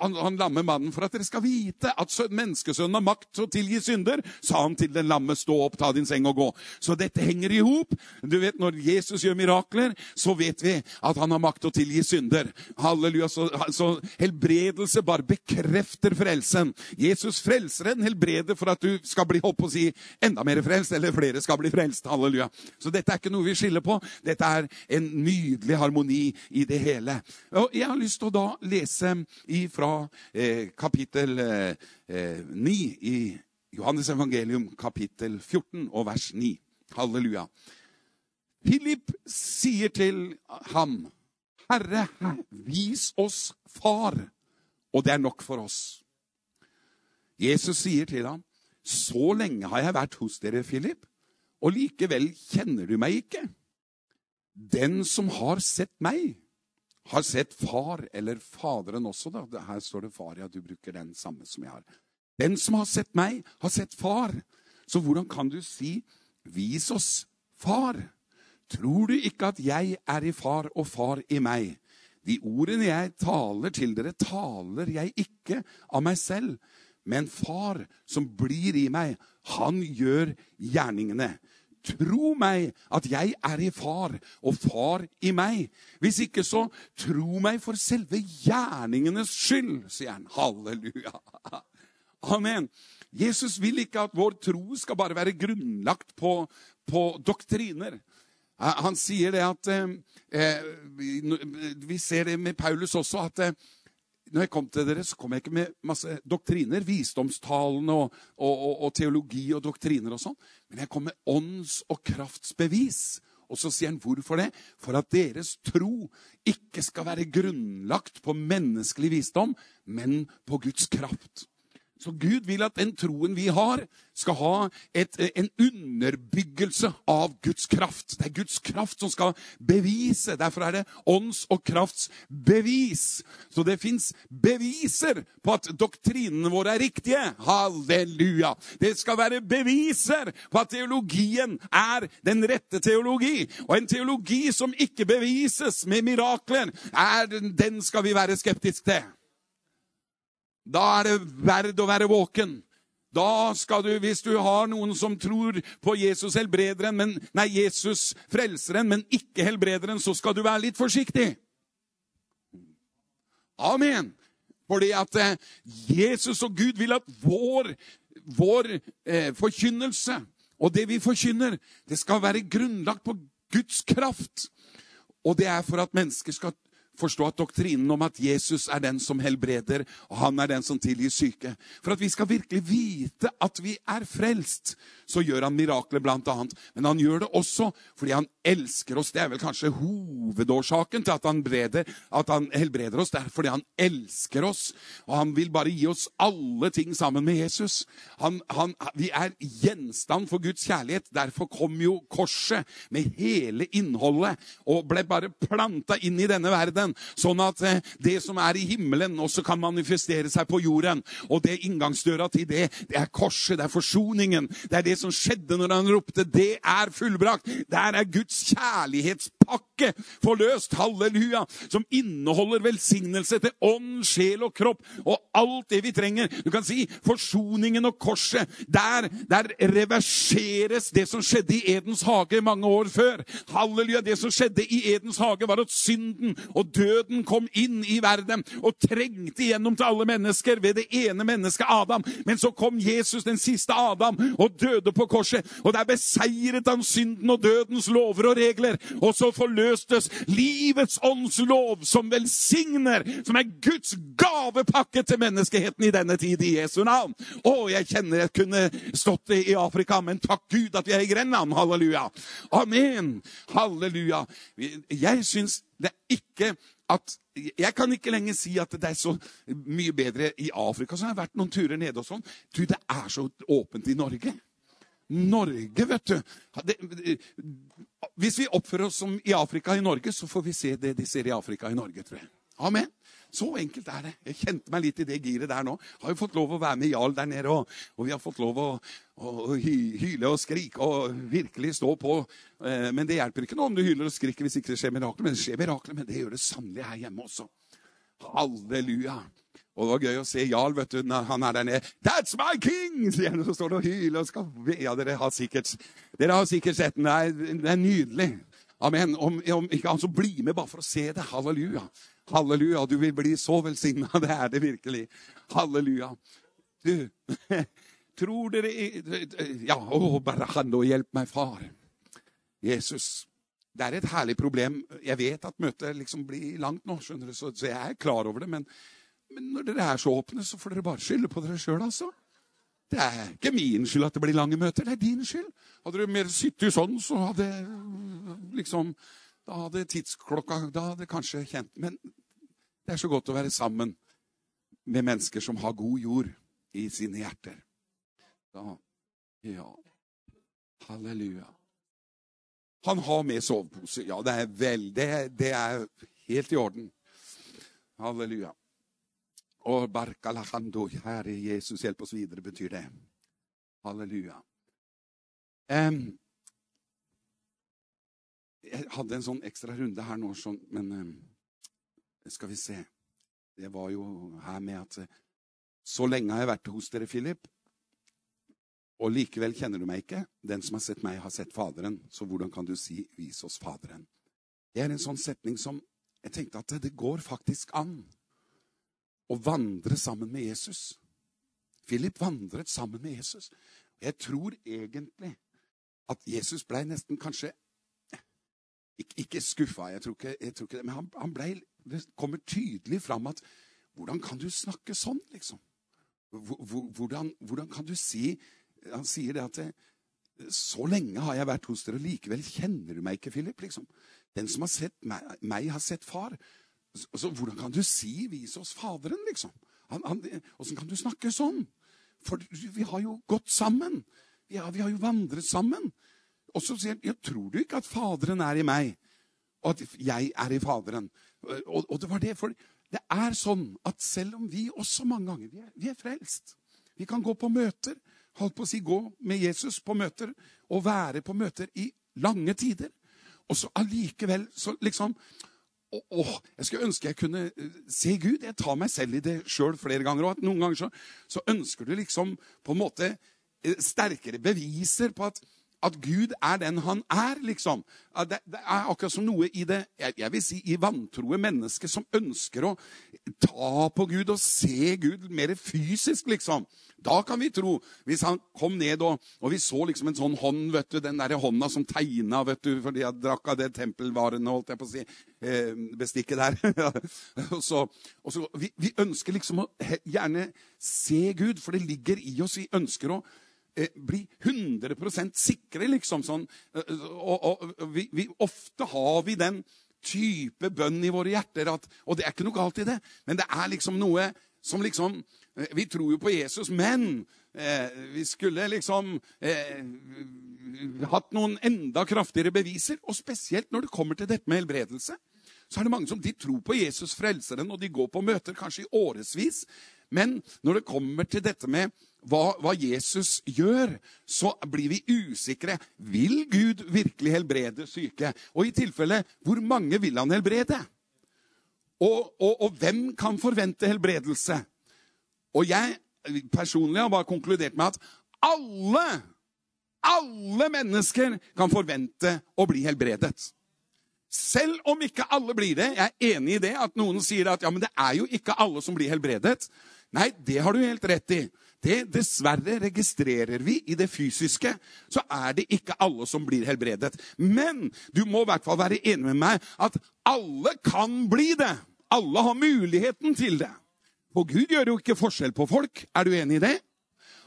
han, han lamme mannen for at dere skal vite at menneskesønnen har makt til å tilgi synder, sa han til den lamme, stå opp, ta din seng og gå. Så dette henger i hop. Du vet, når Jesus gjør mirakler, så vet vi at han han har makt til å tilgi synder. Halleluja. Så, så, helbredelse bare bekrefter frelsen. Jesus frelser en helbreder for at du skal bli på å si, enda mer frelst, eller flere skal bli frelst. Halleluja. Så dette er ikke noe vi skiller på. Dette er en nydelig harmoni i det hele. Og jeg har lyst til å da lese fra eh, kapittel eh, 9 eh, i Johannes evangelium, kapittel 14 og vers 9. Halleluja. Philip sier til ham Herre, vis oss Far, og det er nok for oss. Jesus sier til ham, Så lenge har jeg vært hos dere, Philip, og likevel kjenner du meg ikke. Den som har sett meg, har sett far, eller Faderen også. da. Her står det far, ja, du bruker den samme som jeg har. Den som har sett meg, har sett far. Så hvordan kan du si 'vis oss far'? Tror du ikke at jeg er i far og far i meg? De ordene jeg taler til dere, taler jeg ikke av meg selv, men far som blir i meg, han gjør gjerningene. Tro meg at jeg er i far, og far i meg. Hvis ikke, så tro meg for selve gjerningenes skyld, sier han. Halleluja. Amen. Jesus vil ikke at vår tro skal bare være grunnlagt på, på doktriner. Han sier det at eh, eh Vi ser det med Paulus også, at eh, når jeg kom til dere, så kom jeg ikke med masse doktriner, visdomstalene og, og, og, og teologi og doktriner og sånn, men jeg kom med ånds- og kraftsbevis. Og så sier han hvorfor det? For at deres tro ikke skal være grunnlagt på menneskelig visdom, men på Guds kraft. Så Gud vil at den troen vi har, skal ha et, en underbyggelse av Guds kraft. Det er Guds kraft som skal bevise. Derfor er det ånds- og krafts bevis. Så det fins beviser på at doktrinene våre er riktige. Halleluja! Det skal være beviser på at teologien er den rette teologi. Og en teologi som ikke bevises med mirakler, er, den skal vi være skeptiske til. Da er det verd å være våken. Da skal du, hvis du har noen som tror på Jesus helbrederen, men, nei, Jesus frelseren, men ikke helbrederen, så skal du være litt forsiktig. Amen. Fordi at eh, Jesus og Gud vil at vår, vår eh, forkynnelse og det vi forkynner, det skal være grunnlagt på Guds kraft. Og det er for at mennesker skal forstå at doktrinen om at Jesus er den som helbreder, og han er den som tilgir syke. For at vi skal virkelig vite at vi er frelst, så gjør han mirakler annet. Men han gjør det også fordi han elsker oss. Det er vel kanskje hovedårsaken til at han, breder, at han helbreder oss. Det er fordi han elsker oss. Og han vil bare gi oss alle ting sammen med Jesus. Han, han, vi er gjenstand for Guds kjærlighet. Derfor kom jo korset med hele innholdet og ble bare planta inn i denne verden. Sånn at eh, det som er i himmelen, også kan manifestere seg på jorden. Og det inngangsdøra til det, det er korset, det er forsoningen. Det er det som skjedde når han ropte 'Det er fullbrakt'. Der er Guds kjærlighetspakke forløst. Halleluja. Som inneholder velsignelse til ånd, sjel og kropp. Og alt det vi trenger. Du kan si forsoningen og korset. Der, der reverseres det som skjedde i Edens hage mange år før. Halleluja. Det som skjedde i Edens hage, var at synden og døden kom inn i verden og trengte igjennom til alle mennesker ved det ene mennesket Adam. Men så kom Jesus, den siste Adam, og døde på korset. Og der beseiret han synden og dødens lover og regler. Og så forløstes livets åndslov, som velsigner, som er Guds gavepakke til menneskeheten i denne tid, i Jesu navn. Å, jeg kjenner jeg kunne stått i Afrika, men takk Gud at vi er i Grenland. Halleluja. Amen. Halleluja. Jeg syns det er ikke at Jeg kan ikke lenger si at det er så mye bedre i Afrika. Så jeg har vært noen turer nede og sånn. Du, det er så åpent i Norge. Norge, vet du. Hvis vi oppfører oss som i Afrika i Norge, så får vi se det de ser i Afrika i Norge, tror jeg. Amen. Så enkelt er det. Jeg kjente meg litt i det giret der nå. Har jo fått lov å være med Jarl der nede, og, og vi har fått lov å, å, å hyle og skrike og virkelig stå på. Eh, men det hjelper ikke noe om du hyler og skriker hvis ikke det skjer mirakler. Men det skjer mirakler, men det gjør det sannelig her hjemme også. Halleluja. Og det var gøy å se Jarl, vet du, når han er der nede. 'That's my king!' sier han, og så står han og hyler og skal Ja, dere har sikkert, dere har sikkert sett den. Det er, det er nydelig. Amen. Om, om ikke han så bli med bare for å se det. Halleluja. Halleluja. Du vil bli så velsigna. (laughs) Det er det virkelig. Halleluja. Du, (laughs) tror dere Ja, å, bare han og hjelp meg, far. Jesus. Det er et herlig problem. Jeg vet at møtet liksom blir langt nå, skjønner du, så, så jeg er klar over det. Men, men, når dere er så åpne, så får dere bare skylde på dere sjøl, altså. Det er ikke min skyld at det blir lange møter. Det er din skyld. Hadde du mer sittet sånn, så hadde liksom Da hadde tidsklokka Da hadde kanskje kjent Men det er så godt å være sammen med mennesker som har god jord i sine hjerter. Da Ja. Halleluja. Han har med sovepose. Ja, det er vel det, det er helt i orden. Halleluja. Og barkalahando, Herre Jesus, hjelp oss videre, betyr det. Halleluja. Um, jeg hadde en sånn ekstra runde her nå, sånn, men um, skal vi se Det var jo her med at Så lenge har jeg vært hos dere, Philip, og likevel kjenner du meg ikke. Den som har sett meg, har sett Faderen. Så hvordan kan du si 'vis oss Faderen'? Det er en sånn setning som jeg tenkte at det går faktisk an å vandre sammen med Jesus. Philip vandret sammen med Jesus. Jeg tror egentlig at Jesus ble nesten kanskje ikke, ikke skuffa, jeg tror ikke, jeg tror ikke det, men han, han ble, det kommer tydelig fram at Hvordan kan du snakke sånn, liksom? Hvordan, hvordan kan du si Han sier det at det, så lenge har jeg vært hos dere, og likevel kjenner du meg ikke, Philip. liksom. Den som har sett meg, meg har sett far. Så, så, hvordan kan du si 'vis oss Faderen', liksom? Åssen kan du snakke sånn? For vi har jo gått sammen. Ja, vi har jo vandret sammen. Og så sier han, ja, 'Tror du ikke at Faderen er i meg, og at jeg er i Faderen?' Og, og det var det, for det er sånn at selv om vi også mange ganger vi er, vi er frelst Vi kan gå på møter, holdt på å si gå med Jesus på møter, og være på møter i lange tider. Og så allikevel så liksom Åh, jeg skulle ønske jeg kunne se Gud. Jeg tar meg selv i det sjøl flere ganger. Og at noen ganger så, så, ønsker du liksom på en måte sterkere beviser på at at Gud er den han er, liksom. Det, det er akkurat som noe i det jeg, vil si, i vantroe mennesket som ønsker å ta på Gud og se Gud mer fysisk, liksom. Da kan vi tro. Hvis han kom ned og, og vi så liksom en sånn hånd, vet du, den der hånda som tegna vet du, fordi jeg drakk av det tempelvarene, holdt jeg på å si, eh, bestikket der. (laughs) og så, og så vi, vi, ønsker liksom å gjerne se Gud, for det ligger i oss. Vi ønsker å bli 100 sikre, liksom. sånn. Eh, og, og vi, vi, ofte har vi den type bønn i våre hjerter. At, og det er ikke noe galt i det, men det er liksom noe som liksom eh, Vi tror jo på Jesus, men eh, vi skulle liksom eh, hatt noen enda kraftigere beviser. Og spesielt når det kommer til dette med helbredelse. Så er det mange som de tror på Jesus frelseren, og de går på møter kanskje i årevis. Men når det kommer til dette med hva, hva, Jesus gjør, så blir vi usikre. Vil Gud virkelig helbrede syke? Og i tilfelle, hvor mange vil han helbrede? Og, og, og hvem kan forvente helbredelse? Og jeg personlig har bare konkludert med at alle, alle mennesker kan forvente å bli helbredet. Selv om ikke alle blir det. Jeg er enig i det at noen sier at ja, men det er jo ikke alle som blir helbredet. Nei, det har du helt rett i. Det dessverre registrerer vi i det fysiske. Så er det ikke alle som blir helbredet. Men du må i hvert fall være enig med meg at alle kan bli det. Alle har muligheten til det. For Gud gjør jo ikke forskjell på folk. Er du enig i det?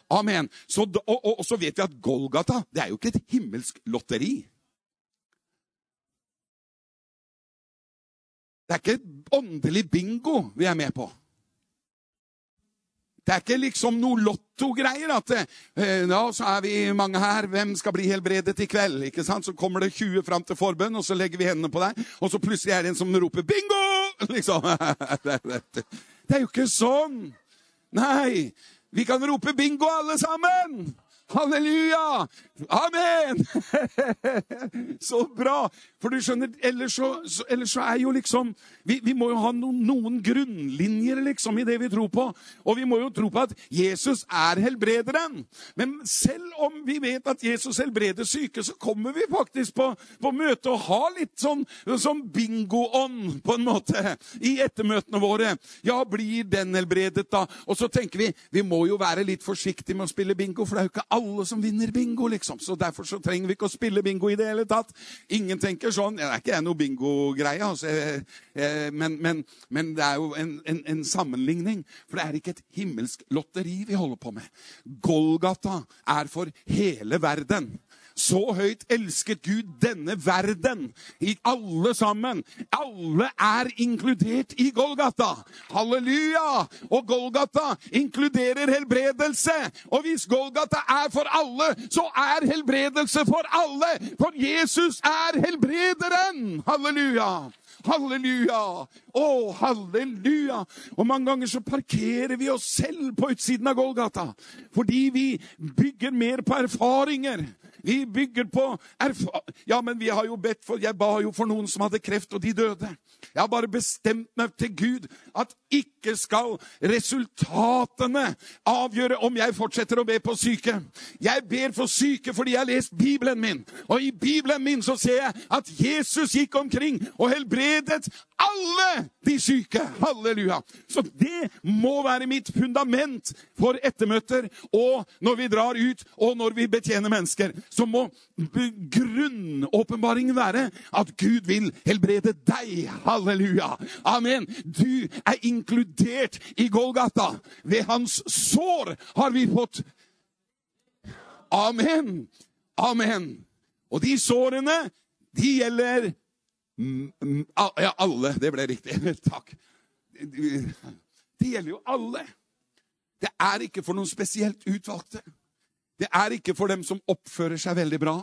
Amen. Så, og, og, og, så vet vi at Golgata det er jo ikke et himmelsk lotteri. Det er ikke et åndelig bingo vi er med på. Det er ikke liksom noe lottogreier at eh, ja, så er vi mange her. Hvem skal bli helbredet i kveld? Ikke sant? Så kommer det 20 fram til forbønn, og så legger vi hendene på deg. Og så plutselig er det en som roper 'bingo!' (laughs) Liksom. Det er jo ikke sånn. Nei. Vi kan rope 'bingo', alle sammen. Halleluja! Amen! (laughs) så bra! For du skjønner, ellers så, så, ellers så er jo liksom vi, vi, må jo ha noen, noen, grunnlinjer liksom i det vi tror på. Og vi må jo tro på at Jesus er helbrederen. Men selv om vi vet at Jesus helbreder syke, så kommer vi faktisk på, på møte og har litt sånn, sånn bingo-ånd, på en måte, i ettermøtene våre. Ja, blir den helbredet, da? Og så tenker vi vi må jo være litt forsiktige med å spille bingo, for det er jo ikke alle som vinner bingo, liksom. Så derfor så trenger vi ikke å spille bingo i det hele tatt. Ingen tenker sånn. Det er ikke jeg noe bingogreie, altså. Men, men, men, det er jo en, en, en sammenligning. For det er ikke et himmelsk lotteri vi holder på med. Golgata er for hele verden. Så høyt elsket Gud denne verden. I alle sammen. Alle er inkludert i Golgata. Halleluja! Og Golgata inkluderer helbredelse. Og hvis Golgata er for alle, så er helbredelse for alle. For Jesus er helbrederen. Halleluja! Halleluja! Å, halleluja! Og mange ganger så parkerer vi oss selv på utsiden av Golgata fordi vi bygger mer på erfaringer vi bygger på Ja, men vi har jo bedt for Jeg ba jo for noen som hadde kreft, og de døde. Jeg har bare bestemt meg til Gud at ikke skal resultatene avgjøre om jeg fortsetter å be på syke. Jeg ber for syke fordi jeg har lest Bibelen min. Og i Bibelen min så ser jeg at Jesus gikk omkring og helbredet alle de syke. Halleluja. Så det må være mitt fundament for ettermøter og når vi drar ut, og når vi betjener mennesker. Så må grunnåpenbaringen være at Gud vil helbrede deg. Halleluja. Amen. Du er inkludert i Golgata. Ved hans sår har vi fått Amen. Amen. Og de sårene, de gjelder ja, alle. Det ble riktig. (laughs) Takk. Det gjelder jo alle. Det er ikke for noen spesielt utvalgte. Det er ikke for dem som oppfører seg veldig bra.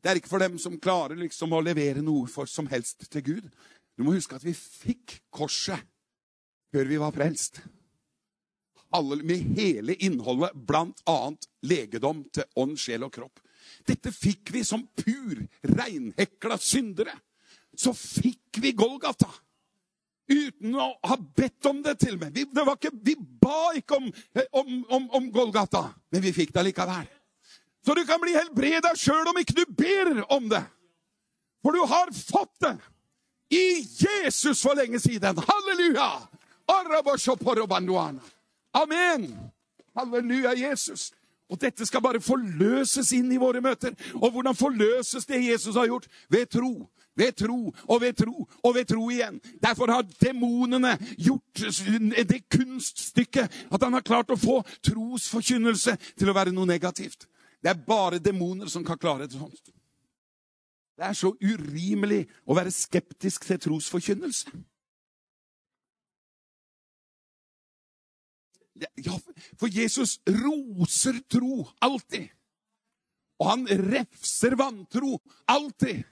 Det er ikke for dem som klarer liksom å levere noe for som helst til Gud. Du må huske at vi fikk korset før vi var frelst. Alle, med hele innholdet, bl.a. legedom til ånd, sjel og kropp. Dette fikk vi som pur, reinhekla syndere så fikk vi Golgata. Uten å ha bedt om det til meg. Vi, ikke, vi ba ikke om, om, om, om, Golgata, men vi fikk det likevel. Så du kan bli helbreda sjøl om ikke du ber om det. For du har fått det i Jesus for lenge siden. Halleluja! Amen! Halleluja, Jesus. Og dette skal bare forløses inn i våre møter. Og hvordan forløses det Jesus har gjort? Ved tro. Ved tro og ved tro og ved tro igjen. Derfor har demonene gjort det kunststykket at han har klart å få trosforkynnelse til å være noe negativt. Det er bare demoner som kan klare det sånt. Det er så urimelig å være skeptisk til trosforkynnelse. Ja, for Jesus roser tro alltid. Og han refser vantro alltid.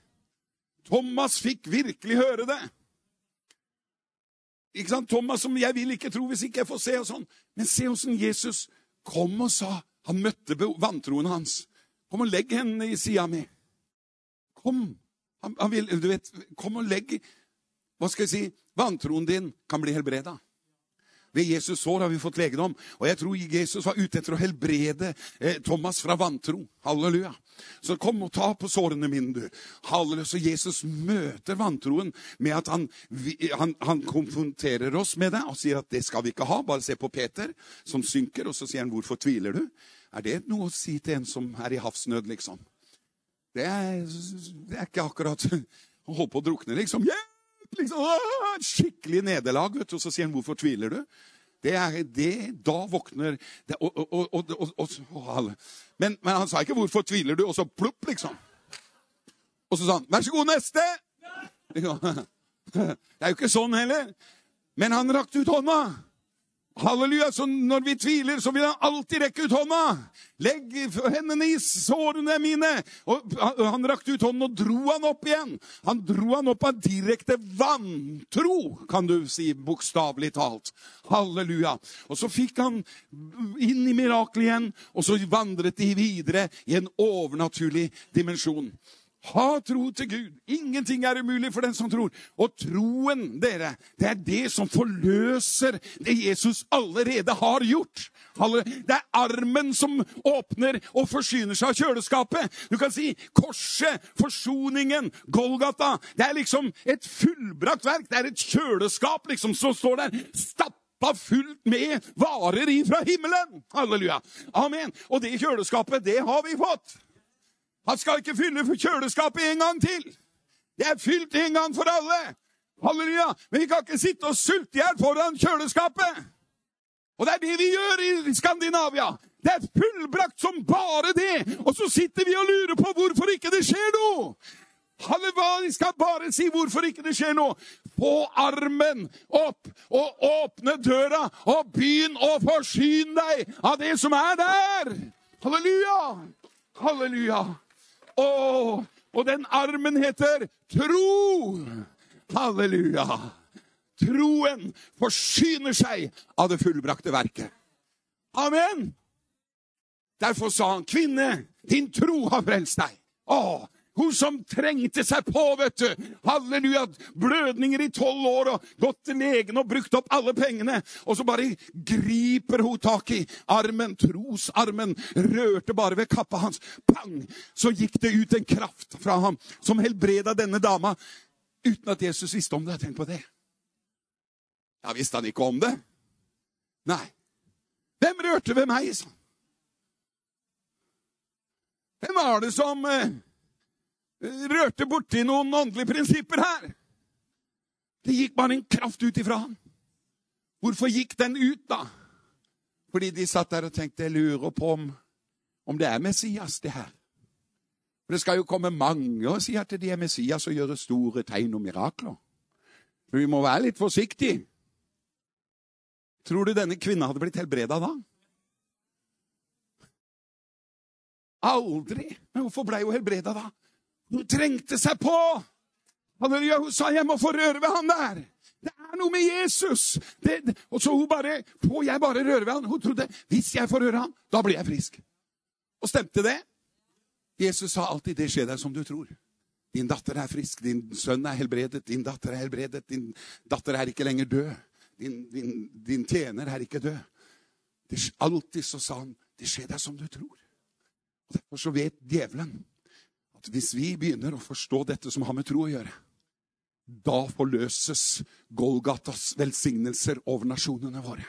Thomas fikk virkelig høre det. Ikke sant? Thomas som 'jeg vil ikke tro hvis ikke jeg får se', og sånn. Men se åssen Jesus kom og sa Han møtte vantroen hans. Kom og legg hendene i sida mi. Kom. Han, han vil, du vet, kom og legg Hva skal jeg si? Vantroen din kan bli helbreda. Ved Jesus sår har vi fått legedom. Og jeg tror Jesus var ute etter å helbrede eh, Thomas fra vantro. Halleluja. Så kom og ta på sårene mine, du. Halleluja. Så Jesus møter vantroen med at han, han, han, konfronterer oss med det og sier at det skal vi ikke ha. Bare se på Peter, som synker, og så sier han 'Hvorfor tviler du?' Er det noe å si til en som er i havsnød, liksom? Det er, det er ikke akkurat (laughs) å holde på å drukne, liksom. Yeah! Liksom, skikkelig nederlag. vet du, Og så sier han 'Hvorfor tviler du?' Det er det, Da våkner det, og, og, og, men, men, han sa ikke 'Hvorfor tviler du?' og så plopp, liksom. Og så sa han 'Vær så god, neste'. (laughs) Det er jo ikke sånn heller. Men han rakte ut hånda. Halleluja! Så når vi tviler, så vil han alltid rekke ut hånda. Legg hendene i sårene mine. Og han rakte ut hånden og dro han opp igjen. Han dro han opp av direkte vantro, kan du si, bokstavelig talt. Halleluja. Og så fikk han inn i miraklet igjen, og så vandret de videre i en overnaturlig dimensjon. Ha tro til Gud. Ingenting er umulig for den som tror. Og troen, dere, det er det som forløser det Jesus allerede har gjort. Det er armen som åpner og forsyner seg av kjøleskapet. Du kan si korset, forsoningen, Golgata. Det er liksom et fullbrakt verk. Det er et kjøleskap liksom som står der. Stappa fullt med varer ifra himmelen. Halleluja. Amen. Og det kjøleskapet, det har vi fått. Han skal ikke fylle kjøleskapet en gang til. Det er fylt en gang for alle. Halleluja. Men vi kan ikke sitte og sulte i hjel foran kjøleskapet. Og det er det vi gjør i Skandinavia. Det er fullbrakt som bare det. Og så sitter vi og lurer på hvorfor ikke det skjer noe. Halleluja, vi skal bare si hvorfor ikke det skjer noe. Få armen opp og åpne døra og begynn å forsyne deg av det som er der. Halleluja! Halleluja! Å, og den armen heter tro! Halleluja! Troen forsyner seg av det fullbrakte verket. Amen! Derfor sa han, 'Kvinne, din tro har frelst deg.' Å, hun som trengte seg på, vet du. Halleluja. Blødninger i tolv år og gått til legen og brukt opp alle pengene. Og så bare griper hun tak i armen, trosarmen, rørte bare ved kappa hans. Pang! Så gikk det ut en kraft fra ham som helbreda denne dama uten at Jesus visste om det. Tenk på det. Ja, Visste han ikke om det? Nei. Hvem rørte ved meg? sånn? Hvem var det som eh, rørte borti noen åndelige prinsipper her. Det gikk bare en kraft ut ifra ham. Hvorfor gikk den ut, da? Fordi de satt der og tenkte jeg lurer på om, om det er Messias, det her. For Det skal jo komme mange og si at de er Messias og gjøre store tegn og mirakler. Men vi må være litt forsiktige. Tror du denne kvinnen hadde blitt helbreda da? Aldri! Men hvorfor blei hun helbreda da? Hun trengte seg på. Halleluja, hun sa 'jeg må få røre ved han der'. Det er noe med Jesus! Det, og så hun bare Får jeg bare røre ved han? Hun trodde hvis jeg får røre han, da blir jeg frisk. Og stemte det? Jesus sa alltid 'det skjer deg som du tror'. Din datter er frisk, din sønn er helbredet, din datter er helbredet, din datter er ikke lenger død. Din, din, din tjener er ikke død. Det, alltid så sa han 'det skjer deg som du tror'. Og Derfor så vet djevelen at hvis vi begynner å forstå dette som har med tro å gjøre, da forløses Golgatas velsignelser over nasjonene våre.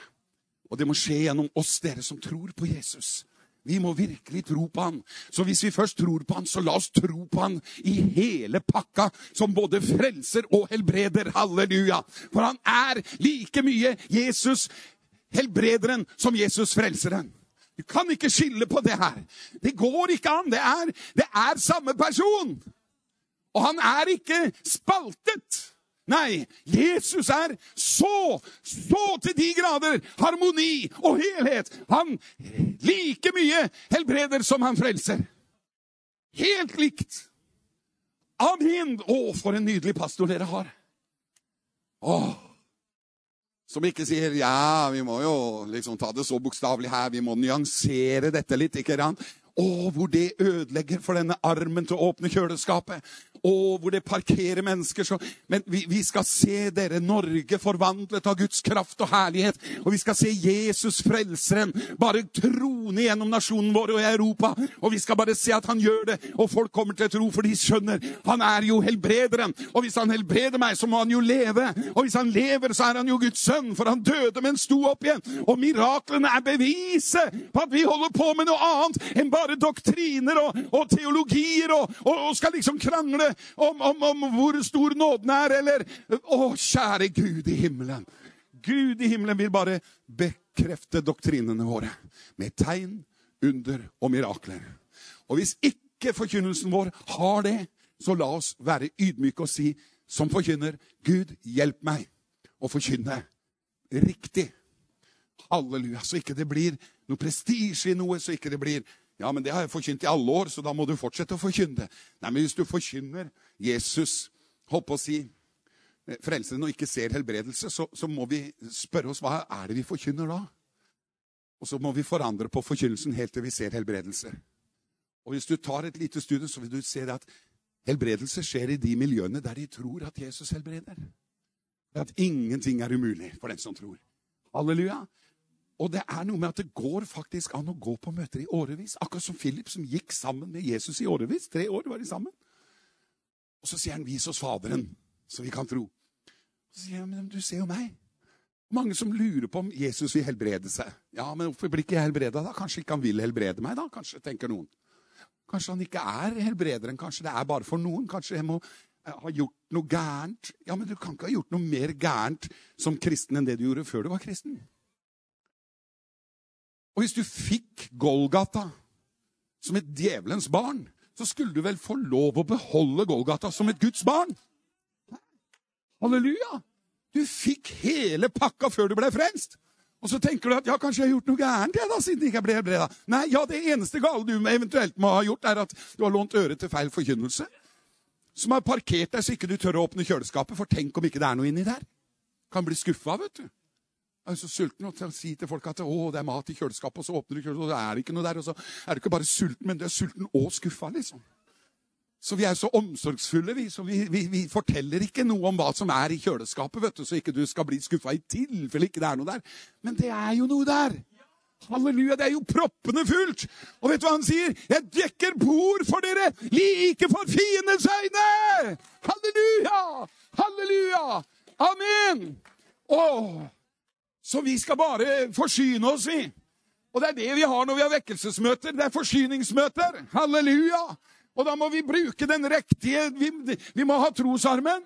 Og det må skje gjennom oss, dere som tror på Jesus. Vi må virkelig tro på han. Så hvis vi først tror på han, så la oss tro på han i hele pakka, som både frelser og helbreder. Halleluja! For han er like mye Jesus helbrederen som Jesus frelseren. Du kan ikke skille på det her. Det går ikke an. Det er, det er samme person. Og han er ikke spaltet. Nei, Jesus er så, så til de grader harmoni og helhet. Han like mye helbreder som han frelser. Helt likt. Amen. Å, for en nydelig pastor dere har. Åh. Som ikke sier ja, vi må jo liksom ta det så bokstavelig her, vi må nyansere dette litt. ikke sant? Å, hvor det ødelegger for denne armen til å åpne kjøleskapet. Å, hvor det parkerer mennesker så Men vi, vi, skal se dere Norge forvandlet av Guds kraft og herlighet. Og vi skal se Jesus frelseren bare trone gjennom nasjonen vår og i Europa. Og vi skal bare se at han gjør det, og folk kommer til tro, for de skjønner han er jo helbrederen. Og hvis han helbreder meg, så må han jo leve. Og hvis han lever, så er han jo Guds sønn, for han døde, men sto opp igjen. Og miraklene er beviset på at vi holder på med noe annet enn bare doktriner og, og teologier og, og, og skal liksom krangle om, om, om, hvor stor nåden er, eller Å, kjære Gud i himmelen. Gud i himmelen vil bare bekrefte doktrinene våre med tegn, under og mirakler. Og hvis ikke forkynnelsen vår har det, så la oss være ydmyke og si som forkynner Gud, hjelp meg å forkynne riktig. Halleluja. Så ikke det blir noe prestisje i noe, så ikke det blir ja, men det har jeg forkynt i alle år, så da må du fortsette å forkynne. Nei, men hvis du forkynner Jesus, holdt på å si, eh, frelseren og ikke ser helbredelse, så, så, må vi spørre oss hva er det vi forkynner da? Og så må vi forandre på forkynnelsen helt til vi ser helbredelse. Og hvis du tar et lite studie, så vil du se at helbredelse skjer i de miljøene der de tror at Jesus helbreder. At ingenting er umulig for den som tror. Halleluja. Og det er noe med at det går faktisk an å gå på møter i årevis. Akkurat som Philip, som gikk sammen med Jesus i årevis. Tre år var de sammen. Og så sier han, 'Vis oss Faderen, så vi kan tro'. Og så sier han, 'Men du ser jo meg'. Mange som lurer på om Jesus vil helbrede seg. Ja, men hvorfor blir ikke jeg helbreda da? Kanskje ikke han vil helbrede meg, da? Kanskje, tenker noen. Kanskje han ikke er helbrederen. Kanskje det er bare for noen. Kanskje jeg må ha gjort noe gærent. Ja, men du kan ikke ha gjort noe mer gærent som kristen enn det du gjorde før du var kristen. Og hvis du fikk Golgata som et djevelens barn, så skulle du vel få lov å beholde Golgata som et Guds barn? Halleluja! Du fikk hele pakka før du ble frelst. Og så tenker du at ja, kanskje jeg har gjort noe gærent jeg da, siden jeg ikke ble helbreda. Nei, ja, det eneste gale du eventuelt må ha gjort, er at du har lånt øre til feil forkynnelse. Som har parkert deg så ikke du tør å åpne kjøleskapet, for tenk om ikke det er noe inni der. Kan bli skuffa, vet du er så sulten og si til folk at å, det er mat i kjøleskapet, og så åpner du kjøleskapet, og så er det ikke noe der. Og så er du ikke bare sulten, men du er sulten og skuffa, liksom. Så vi er så omsorgsfulle, vi. Så vi, vi, vi, forteller ikke noe om hva som er i kjøleskapet, vet du, så ikke du skal bli skuffa i tilfelle ikke det er noe der. Men det er jo noe der. Halleluja, det er jo proppende fullt! Og vet du hva han sier? Jeg dekker bord for dere like for fiendens øyne! Halleluja! Halleluja! Amen! Åh! Så vi skal bare forsyne oss, vi. Og det er det vi har når vi har vekkelsesmøter. Det er forsyningsmøter. Halleluja! Og da må vi bruke den riktige Vi, vi må ha trosarmen.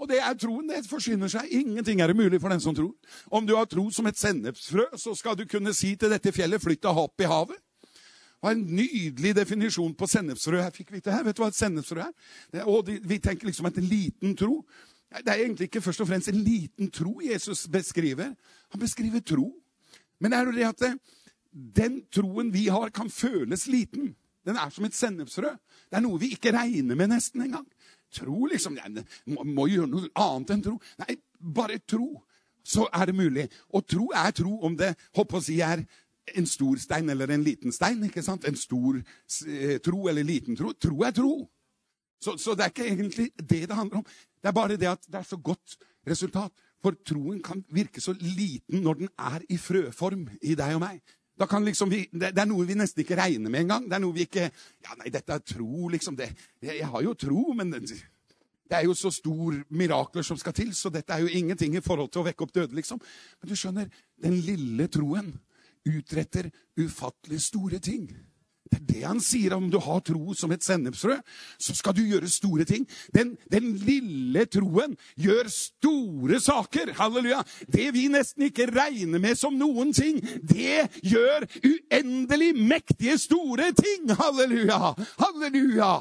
Og det er troen. Det forsyner seg. Ingenting er umulig for den som tror. Om du har tro som et sennepsfrø, så skal du kunne si til dette fjellet 'flytt deg opp i havet'. Det var en nydelig definisjon på sennepsfrø. Her fikk vi det her. Vet du hva et sennepsfrø er? Det, og de, vi tenker liksom at en liten tro. Det er egentlig ikke først og fremst en liten tro Jesus beskriver. Han beskriver tro. Men er det det at det, den troen vi har, kan føles liten? Den er som et sennepsfrø. Det er noe vi ikke regner med nesten engang. Tro, liksom. Jeg må, må gjøre noe annet enn tro. Nei, bare tro. Så er det mulig. Og tro er tro om det håper å si, er en stor stein eller en liten stein. ikke sant? En stor eh, tro eller liten tro. Tro er tro. Så, så, det er ikke egentlig det det handler om. Det er bare det at det er så godt resultat. For troen kan virke så liten når den er i frøform i deg og meg. Liksom vi, det, det er noe vi nesten ikke regner med engang. Det er noe vi ikke Ja, nei, dette er tro, liksom. Det, jeg, jeg har jo tro, men det er jo så stor mirakler som skal til, så dette er jo ingenting i forhold til å vekke opp døde, liksom. Men du skjønner, den lille troen utretter ufattelig store ting. Det er det han sier. Om du har tro som et sennepsfrø, så skal du gjøre store ting. Den, den, lille troen gjør store saker. Halleluja. Det vi nesten ikke regner med som noen ting, det gjør uendelig mektige, store ting. Halleluja. Halleluja.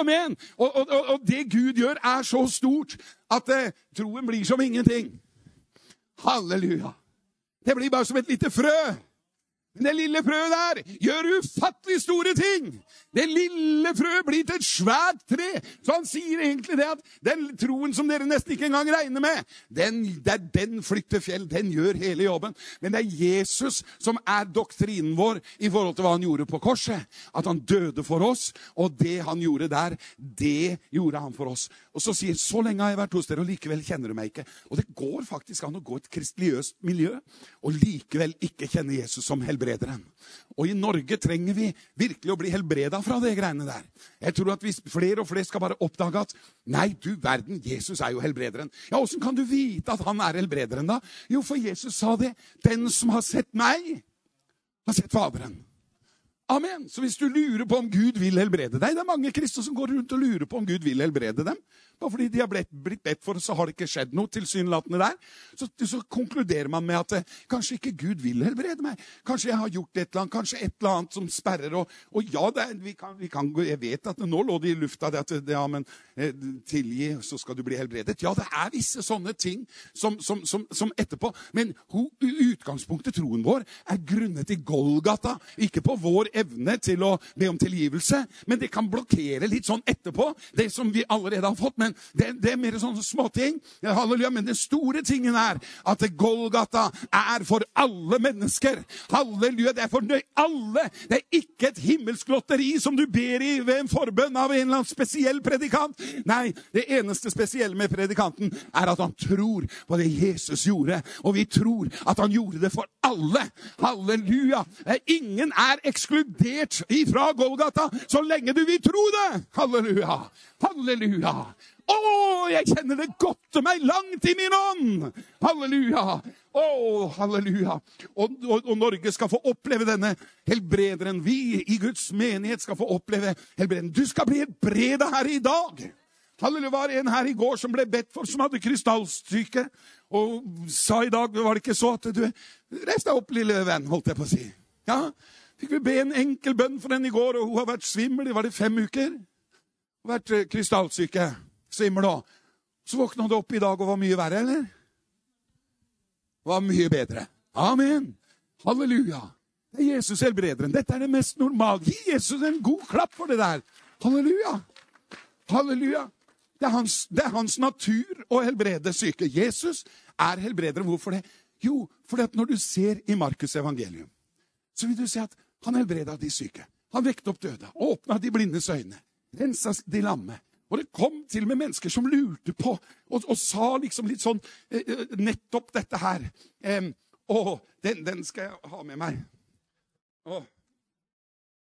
Amen. Og, og, og det Gud gjør, er så stort at eh, troen blir som ingenting. Halleluja. Det blir bare som et lite frø. Men det lille frøet der gjør ufattelig store ting. Det lille frøet blir til et svært tre. Så han sier egentlig det at den troen som dere nesten ikke engang regner med, den, er den flytter fjell. Den gjør hele jobben. Men det er Jesus som er doktrinen vår i forhold til hva han gjorde på korset. At han døde for oss, og det han gjorde der, det gjorde han for oss. Og så sier så lenge har jeg vært hos dere, og likevel kjenner du meg ikke. Og det går faktisk an å gå et kristeligøst miljø og likevel ikke kjenne Jesus som helbrederen. Og i Norge trenger vi virkelig å bli helbreda fra det greiene der. Jeg tror at hvis flere og flere skal bare oppdage at nei, du verden, Jesus er jo helbrederen. Ja, åssen kan du vite at han er helbrederen, da? Jo, for Jesus sa det. Den som har sett meg, har sett Faderen. Amen. Så hvis du lurer på om Gud vil helbrede deg Det er mange kristne som går rundt og lurer på om Gud vil helbrede dem. Bare fordi de har blitt, blitt bedt for, så har det ikke skjedd noe tilsynelatende der. Så, så, konkluderer man med at eh, kanskje ikke Gud vil helbrede meg. Kanskje jeg har gjort et eller annet, kanskje et eller annet som sperrer. Og, og ja, er, vi kan, vi kan, jeg vet at nå lå det i lufta det at ja, men eh, tilgi, så skal du bli helbredet. Ja, det er visse sånne ting som, som, som, som etterpå. Men ho, utgangspunktet, troen vår, er grunnet i Golgata. Ikke på vår evne til å be om tilgivelse, men det kan blokkere litt sånn etterpå, det som vi allerede har fått. Men det, det er mer sånne småting. Halleluja. Men den store tingen er at Golgata er for alle mennesker. Halleluja. Det er for alle. Det er ikke et himmelsk lotteri som du ber i ved en forbønn av en eller annen spesiell predikant. Nei, det eneste spesielle med predikanten er at han tror på det Jesus gjorde. Og vi tror at han gjorde det for alle. Halleluja. Ingen er ekskludert ifra Golgata så lenge du vil tro det. Halleluja. Halleluja. Å, jeg kjenner det godte meg langt i min ånd! Halleluja! Å, halleluja! Og, og, og, Norge skal få oppleve denne helbrederen. Vi i Guds menighet skal få oppleve helbrederen. Du skal bli helbreda her i dag! Halleluja, var en her i går som ble bedt for, som hadde krystallsyke, og sa i dag Var det ikke så at du Reis deg opp, lille venn, holdt jeg på å si. Ja, Fikk vi be en enkel bønn for henne i går, og hun har vært svimmel i var det fem uker. Hun har vært eh, krystallsyke svimmel òg. Så våkna hun opp i dag og var mye verre, eller? Var mye bedre. Amen. Halleluja. Det er Jesus helbrederen. Dette er det mest normale. Gi Jesus en god klapp for det der. Halleluja. Halleluja. Det er hans, det er hans natur å helbrede syke. Jesus er helbrederen. Hvorfor det? Jo, fordi at når du ser i Markus' evangelium, så vil du se at han helbreda de syke. Han vekte opp døde, åpna de blindes øyne, rensa de lamme, og det kom til med mennesker som lurte på og, og sa liksom litt sånn eh, eh Nettopp dette her. Eh, å, den, den, skal jeg ha med meg. Å.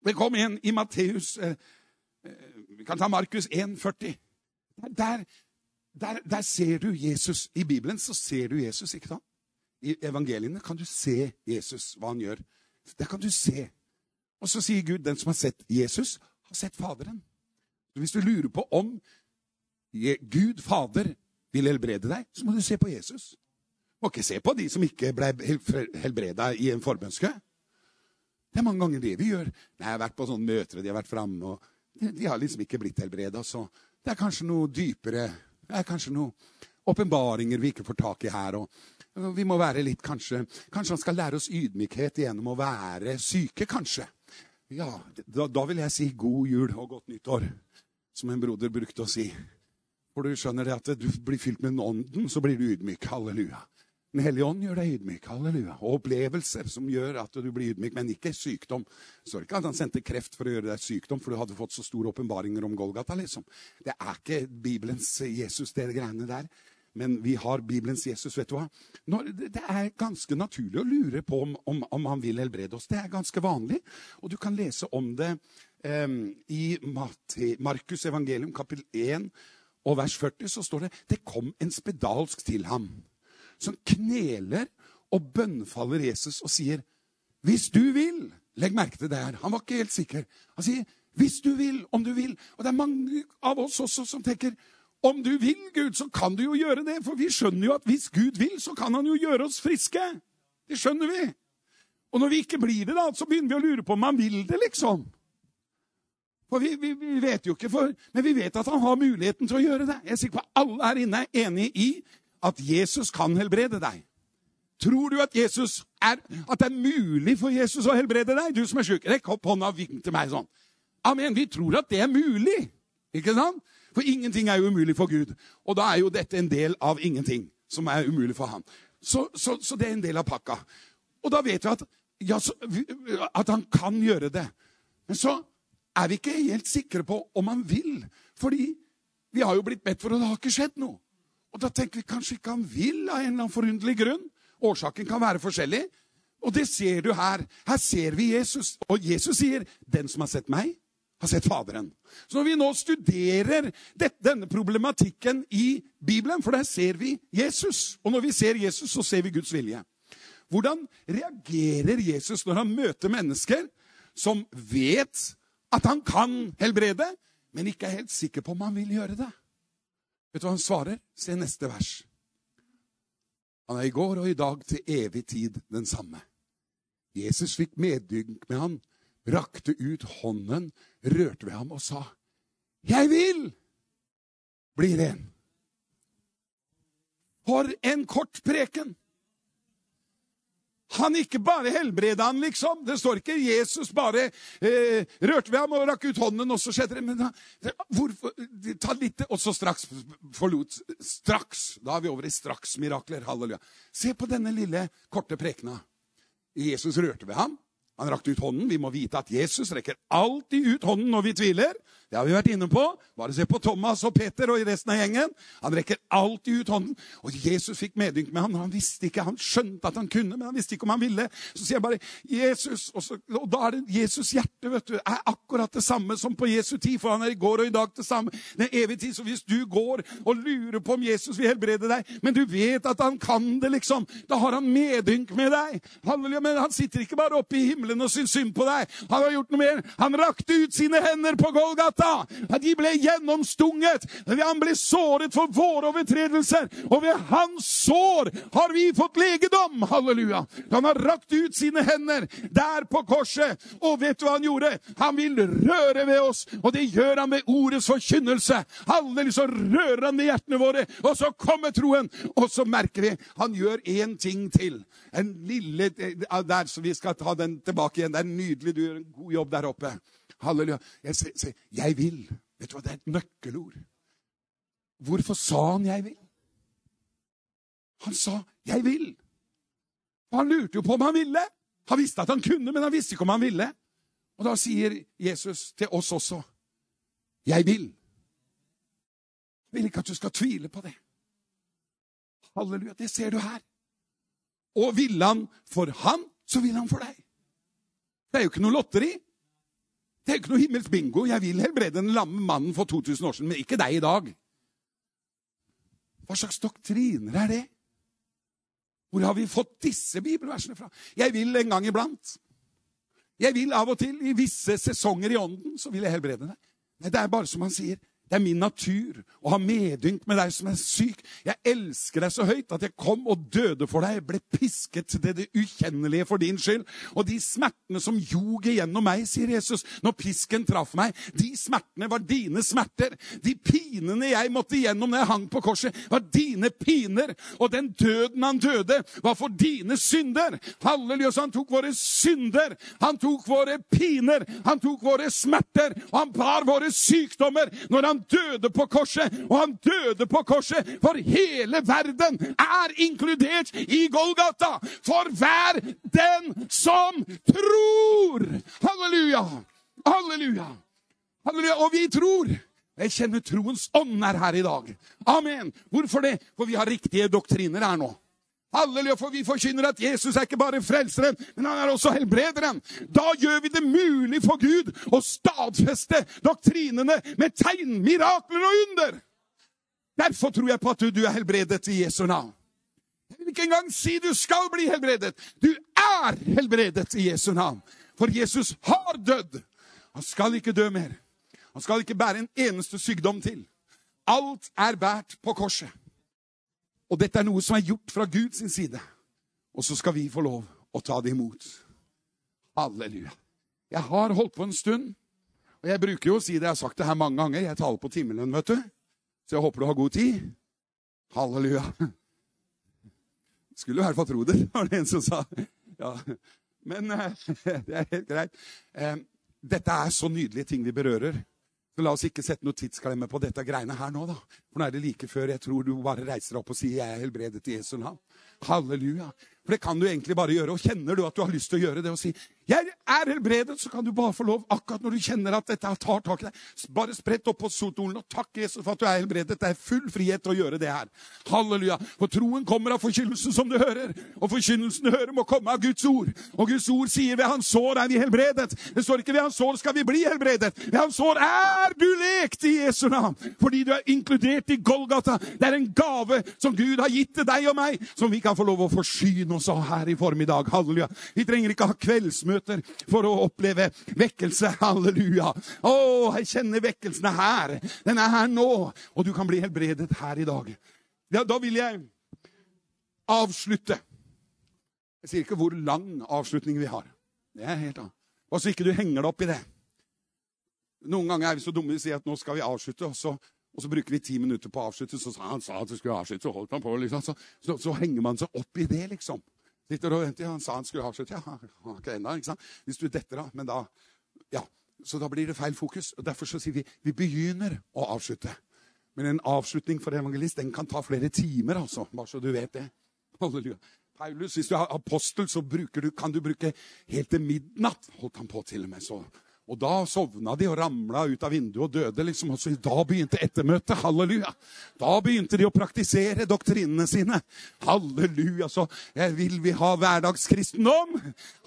Det kom en i Matteus eh Vi kan ta Markus 1,40. Der, der, der, ser du Jesus. I Bibelen så ser du Jesus, ikke sant? I evangeliene kan du se Jesus, hva han gjør. Der kan du se. Og så sier Gud, den som har sett Jesus, har sett Faderen. Hvis du lurer på om Gud Fader vil helbrede deg, så må du se på Jesus. Du må ikke se på de som ikke ble helbreda i en forbønnskø. Det er mange ganger det vi gjør. Nei, jeg har vært på sånne møter, og de har vært framme, og de har liksom ikke blitt helbreda. Så det er kanskje noe dypere. Det er kanskje noen åpenbaringer vi ikke får tak i her. og vi må være litt, kanskje, kanskje han skal lære oss ydmykhet gjennom å være syke, kanskje. Ja, da, da vil jeg si god jul og godt nyttår som en broder brukte å si. For du skjønner det at du blir fylt med ånden, så blir du ydmyk. Halleluja. Den hellige ånd gjør deg ydmyk. halleluja. Og opplevelser som gjør at du blir ydmyk, men ikke sykdom. Så ikke at han sendte kreft for å gjøre deg sykdom, for du hadde fått så store åpenbaringer om Golgata. liksom. Det er ikke Bibelens Jesus, det greiene der. Men vi har Bibelens Jesus. vet du hva? Når, det er ganske naturlig å lure på om, om, om, han vil helbrede oss. Det er ganske vanlig. Og du kan lese om det eh, i Markus evangelium kapittel 1 og vers 40. Så står det det kom en spedalsk til ham, som kneler og bønnfaller Jesus og sier, 'Hvis du vil' Legg merke til det her. Han var ikke helt sikker. Han sier, 'Hvis du vil, om du vil.' Og det er mange av oss også som tenker, om du vil, Gud, så kan du jo gjøre det. For vi skjønner jo at hvis Gud vil, så kan han jo gjøre oss friske. Det skjønner vi. Og når vi ikke blir det, da, så begynner vi å lure på om han vil det, liksom. For vi, vi, vi vet jo ikke, for, men vi vet at han har muligheten til å gjøre det. Jeg er sikker på at alle her inne er enig i at Jesus kan helbrede deg. Tror du at, er, at det er mulig for Jesus å helbrede deg? Du som er sjuk, rekk opp hånda og vink til meg sånn. Amen. Vi tror at det er mulig. Ikke sant? For ingenting er jo umulig for Gud. Og da er jo dette en del av ingenting som er umulig for ham. Så, så, så det er en del av pakka. Og da vet vi at, ja, så, at han kan gjøre det. Men så er vi ikke helt sikre på om han vil. Fordi vi har jo blitt bedt for, og det har ikke skjedd noe. Og da tenker vi kanskje ikke han vil av en eller annen forunderlig grunn. Årsaken kan være forskjellig. Og det ser du her. Her ser vi Jesus. Og Jesus sier, 'Den som har sett meg, har sett Faderen. Så når vi nå studerer dette, denne problematikken i Bibelen, for der ser vi Jesus, og når vi ser Jesus, så ser vi Guds vilje. Hvordan reagerer Jesus når han møter mennesker som vet at han kan helbrede, men ikke er helt sikker på om han vil gjøre det? Vet du hva han svarer? Se neste vers. Han er i går og i dag til evig tid den samme. Jesus fikk medynk med han rakte ut hånden, rørte ved ham og sa, 'Jeg vil bli ren'. For en kort preken! Han ikke bare helbreda han, liksom. Det står ikke Jesus bare eh, rørte ved ham og rakk ut hånden, og så skjedde det. Men da, hvorfor, ta litt, Og så straks forlot Straks! Da er vi over i straksmirakler. Halleluja. Se på denne lille, korte prekena. Jesus rørte ved ham. Han rakte ut hånden. Vi må vite at Jesus rekker alltid ut hånden når vi tviler. Det har vi vært inne på. Bare se på Thomas og Peter og resten av gjengen. Han rekker alltid ut hånden. Og Jesus fikk medynk med ham. Han visste ikke, han skjønte at han kunne, men han visste ikke om han ville. Så sier jeg bare 'Jesus', og, så, og da er det Jesus' hjerte vet du, er akkurat det samme som på Jesu tid, for han er i går og i dag det samme. Den evige tid. Så hvis du går og lurer på om Jesus vil helbrede deg, men du vet at han kan det, liksom, da har han medynk med deg. Halleluja, men han sitter ikke bare oppe i himmelen og syns synd på deg. Han har gjort noe mer. Han rakte ut sine hender på Golgata at de ble gjennomstunget. Han ble såret for våre overtredelser, og ved hans sår har vi fått legedom. Halleluja. Han har rakt ut sine hender der på korset, og vet du hva han gjorde? Han vil røre ved oss, og det gjør han med ordets forkynnelse. Halleluja, så rører han med hjertene våre, og så kommer troen. Og så merker vi han gjør én ting til. En lille der, så Vi skal ta den tilbake igjen. Det er nydelig. Du gjør en god jobb der oppe. Halleluja. Jeg, sier, 'Jeg vil'. Vet du hva, Det er et nøkkelord. Hvorfor sa han 'jeg vil'? Han sa 'jeg vil'. Og han lurte jo på om han ville. Han visste at han kunne, men han visste ikke om han ville. Og da sier Jesus til oss også 'Jeg vil'. Jeg vil ikke at du skal tvile på det. Halleluja. Det ser du her. Og ville han for han, så vil han for deg. Det er jo ikke noe lotteri. Det er ikke noe himmelsk bingo. Jeg vil helbrede den lamme mannen for 2000 år siden, men ikke deg i dag. Hva slags doktriner er det? Hvor har vi fått disse bibelversene fra? Jeg vil en gang iblant. Jeg vil av og til, i visse sesonger i ånden, så vil jeg helbrede deg. Nei, det er bare som han sier. Det er min natur å ha medynk med deg som er syk. Jeg elsker deg så høyt at jeg kom og døde for deg. Jeg ble pisket til det ukjennelige for din skyld. Og de smertene som ljog igjennom meg, sier Jesus, når pisken traff meg, de smertene var dine smerter. De pinene jeg måtte igjennom når jeg hang på korset, var dine piner. Og den døden han døde, var for dine synder. Halleluja, han tok våre synder. Han tok våre piner. Han tok våre smerter. Og han bar våre sykdommer. når han han døde på korset, og han døde på korset, for hele verden er inkludert i Golgata. For hver den som tror! Halleluja! Halleluja! Halleluja! Og vi tror Jeg kjenner troens ånd er her i dag. Amen. Hvorfor det? For vi har riktige doktriner her nå. Halleluja, for vi forkynner at Jesus er ikke bare frelseren, men han er også helbrederen. Da gjør vi det mulig for Gud å stadfeste doktrinene med tegn, mirakler og under. Derfor tror jeg på at du, er helbredet i Jesu navn. Jeg vil ikke engang si du skal bli helbredet. Du er helbredet i Jesu navn. For Jesus har dødd. Han skal ikke dø mer. Han skal ikke bære en eneste sykdom til. Alt er båret på korset. Og dette er noe som er gjort fra Guds side. Og så skal vi få lov å ta det imot. Halleluja. Jeg har holdt på en stund. Og jeg bruker jo å si det, jeg har sagt det her mange ganger. Jeg taler på timelønn, vet du. Så jeg håper du har god tid. Halleluja. Skulle i hvert fall tro det, (laughs) var det en som sa. Ja. Men eh, (laughs) det er helt greit. Eh, dette er så nydelige ting vi berører. Så La oss ikke sette noe tidsklemme på dette greiene her nå, da. For nå er det like før jeg tror du bare reiser deg opp og sier 'Jeg er helbredet i Jesu navn'. Halleluja. For det kan du egentlig bare gjøre. Og kjenner du at du har lyst til å gjøre det og si 'Jeg er helbredet', så kan du bare få lov, akkurat når du kjenner at dette tar tak i deg, bare sprett opp på sotolen og takk Jesus for at du er helbredet. Det er full frihet til å gjøre det her. Halleluja. For troen kommer av forkynnelsen som du hører. Og forkynnelsen du hører, må komme av Guds ord. Og Guds ord sier ved hans sår er vi helbredet. Det står ikke ved hans sår skal vi bli helbredet. Ved hans sår er du lekt i Jesu navn. Fordi du er inkludert i Golgata. Det er en gave som Gud har gitt til deg og meg, som vi kan få lov å forsyne oss av her i formiddag. Halleluja. Vi trenger ikke ha kveldsmøter for å oppleve vekkelse. Halleluja. Å, jeg kjenner vekkelsen er her. Den er her nå. Og du kan bli helbredet her i dag. Ja, da vil jeg avslutte. Jeg sier ikke hvor lang avslutning vi har. Det er helt annet. Og så ikke du henger deg opp i det. Noen ganger er vi så dumme vi sier at nå skal vi avslutte, og så, og så bruker vi ti minutter på å avslutte. Så sa han sa at vi skulle avslutte, så holdt han på. Liksom. Så, så, så, henger man seg opp i det, liksom. Sitter og venter, Han sa han skulle avslutte. Ja, han ikke enda, ikke sant? Hvis du detter av. Men da Ja. Så da blir det feil fokus. og Derfor så sier vi vi begynner å avslutte. Men en avslutning for evangelist den kan ta flere timer, altså. Bare så du vet det. Halleluja. Paulus, hvis du er apostel, så du, kan du bruke helt til midnatt. Holdt han på til og med. så og da sovna de og ramla ut av vinduet og døde. liksom. Og så da begynte ettermøtet. Halleluja. Da begynte de å praktisere doktrinene sine. Halleluja. Så eh, vil vi ha hverdagskristendom.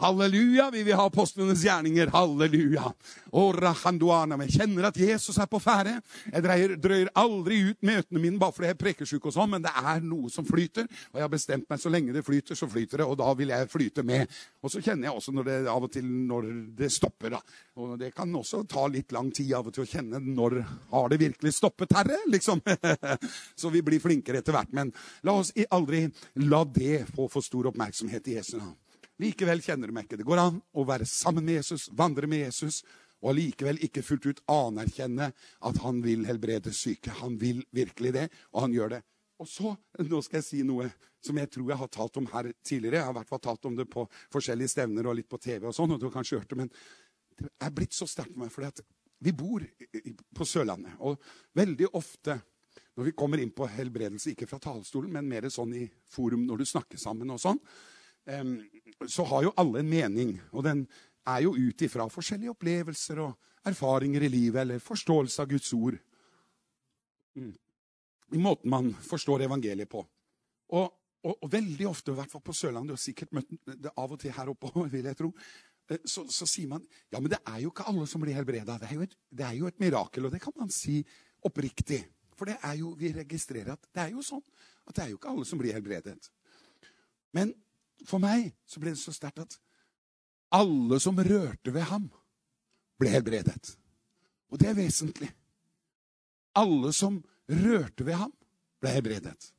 Halleluja. Vi vil ha apostlenes gjerninger. Halleluja. Jeg kjenner at Jesus er på ferde. Jeg dreier, drøyer aldri ut møtene mine bare fordi jeg er prekesjuk, og sånn, men det er noe som flyter. Og jeg har bestemt meg så lenge det flyter, så flyter det, og da vil jeg flyte med. Og så kjenner jeg også når det, av og til når det stopper. da. Og det kan også ta litt lang tid av og til å kjenne når har det virkelig stoppet, Herre? liksom. (laughs) Så vi blir flinkere etter hvert. Men la oss aldri la det få for stor oppmerksomhet i Jesu navn. Likevel kjenner du meg ikke. Det går an å være sammen med Jesus, vandre med Jesus, og allikevel ikke fullt ut anerkjenne at han vil helbrede syke. Han vil virkelig det, og han gjør det. Og så, Nå skal jeg si noe som jeg tror jeg har talt om her tidligere. Jeg har hvert fall talt om det på forskjellige stevner og litt på TV. og sånn, og du har kanskje hørt det, men det er blitt så sterkt for meg. fordi vi bor på Sørlandet. Og veldig ofte når vi kommer inn på helbredelse, ikke fra talerstolen, men mer sånn i forum når du snakker sammen og sånn, så har jo alle en mening. Og den er jo ut ifra forskjellige opplevelser og erfaringer i livet eller forståelse av Guds ord. Mm. I måten man forstår evangeliet på. Og, og, og veldig ofte, i hvert fall på Sørlandet, har sikkert møtt det av og til her oppe vil jeg tro, Eh, så, så, sier man ja, men det er jo ikke alle som blir helbreda. Det, det, er jo et mirakel, og det kan man si oppriktig. For det er jo, vi registrerer at det er jo sånn at det er jo ikke alle som blir helbredet. Men for meg så ble det så sterkt at alle som rørte ved ham, ble helbredet. Og det er vesentlig. Alle som ved ham, ble helbredet.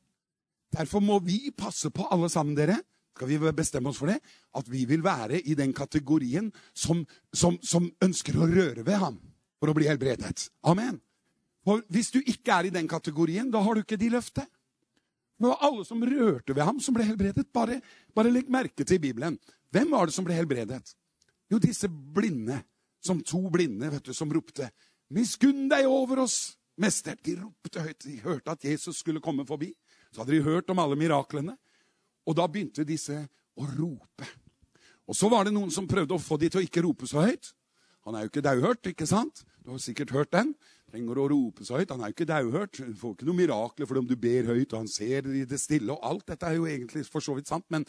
Derfor må vi passe på, alle sammen, dere, skal vi bestemme oss for det? At vi vil være i den kategorien som, som, som ønsker å røre ved ham for å bli helbredet. Amen. For Hvis du ikke er i den kategorien, da har du ikke de løftet. Det var alle som rørte ved ham, som ble helbredet. Bare, bare legg merke til Bibelen. Hvem var det som ble helbredet? Jo, disse blinde. Som to blinde vet du, som ropte 'Miskunn deg over oss, mester'. De ropte høyt. De hørte at Jesus skulle komme forbi. Så hadde de hørt om alle miraklene. Og da begynte disse å rope. Og så var det noen som prøvde å få de til å ikke rope så høyt. Han er jo ikke dauhørt, ikke sant? Du har sikkert hørt den. trenger å rope så høyt. Han er jo ikke dauhørt. Du får ikke noe mirakler fordi om du ber høyt, og han ser i det stille. og Alt dette er jo egentlig for så vidt sant, men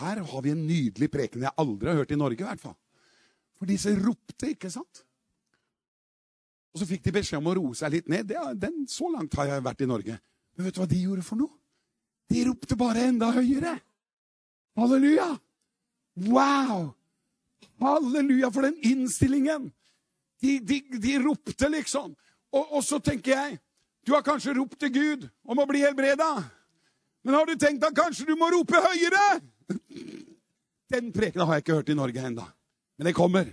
her har vi en nydelig preken jeg aldri har hørt i Norge. i hvert fall. For disse ropte, ikke sant? Og så fikk de beskjed om å roe seg litt ned. Det, den, så langt har jeg vært i Norge. Men vet du hva de gjorde for noe? De ropte bare enda høyere. Halleluja! Wow! Halleluja for den innstillingen! De, de, de ropte, liksom. Og, og, så tenker jeg Du har kanskje ropt til Gud om å bli helbreda. Men har du tenkt at kanskje du må rope høyere? Den prekena har jeg ikke hørt i Norge ennå. Men det kommer.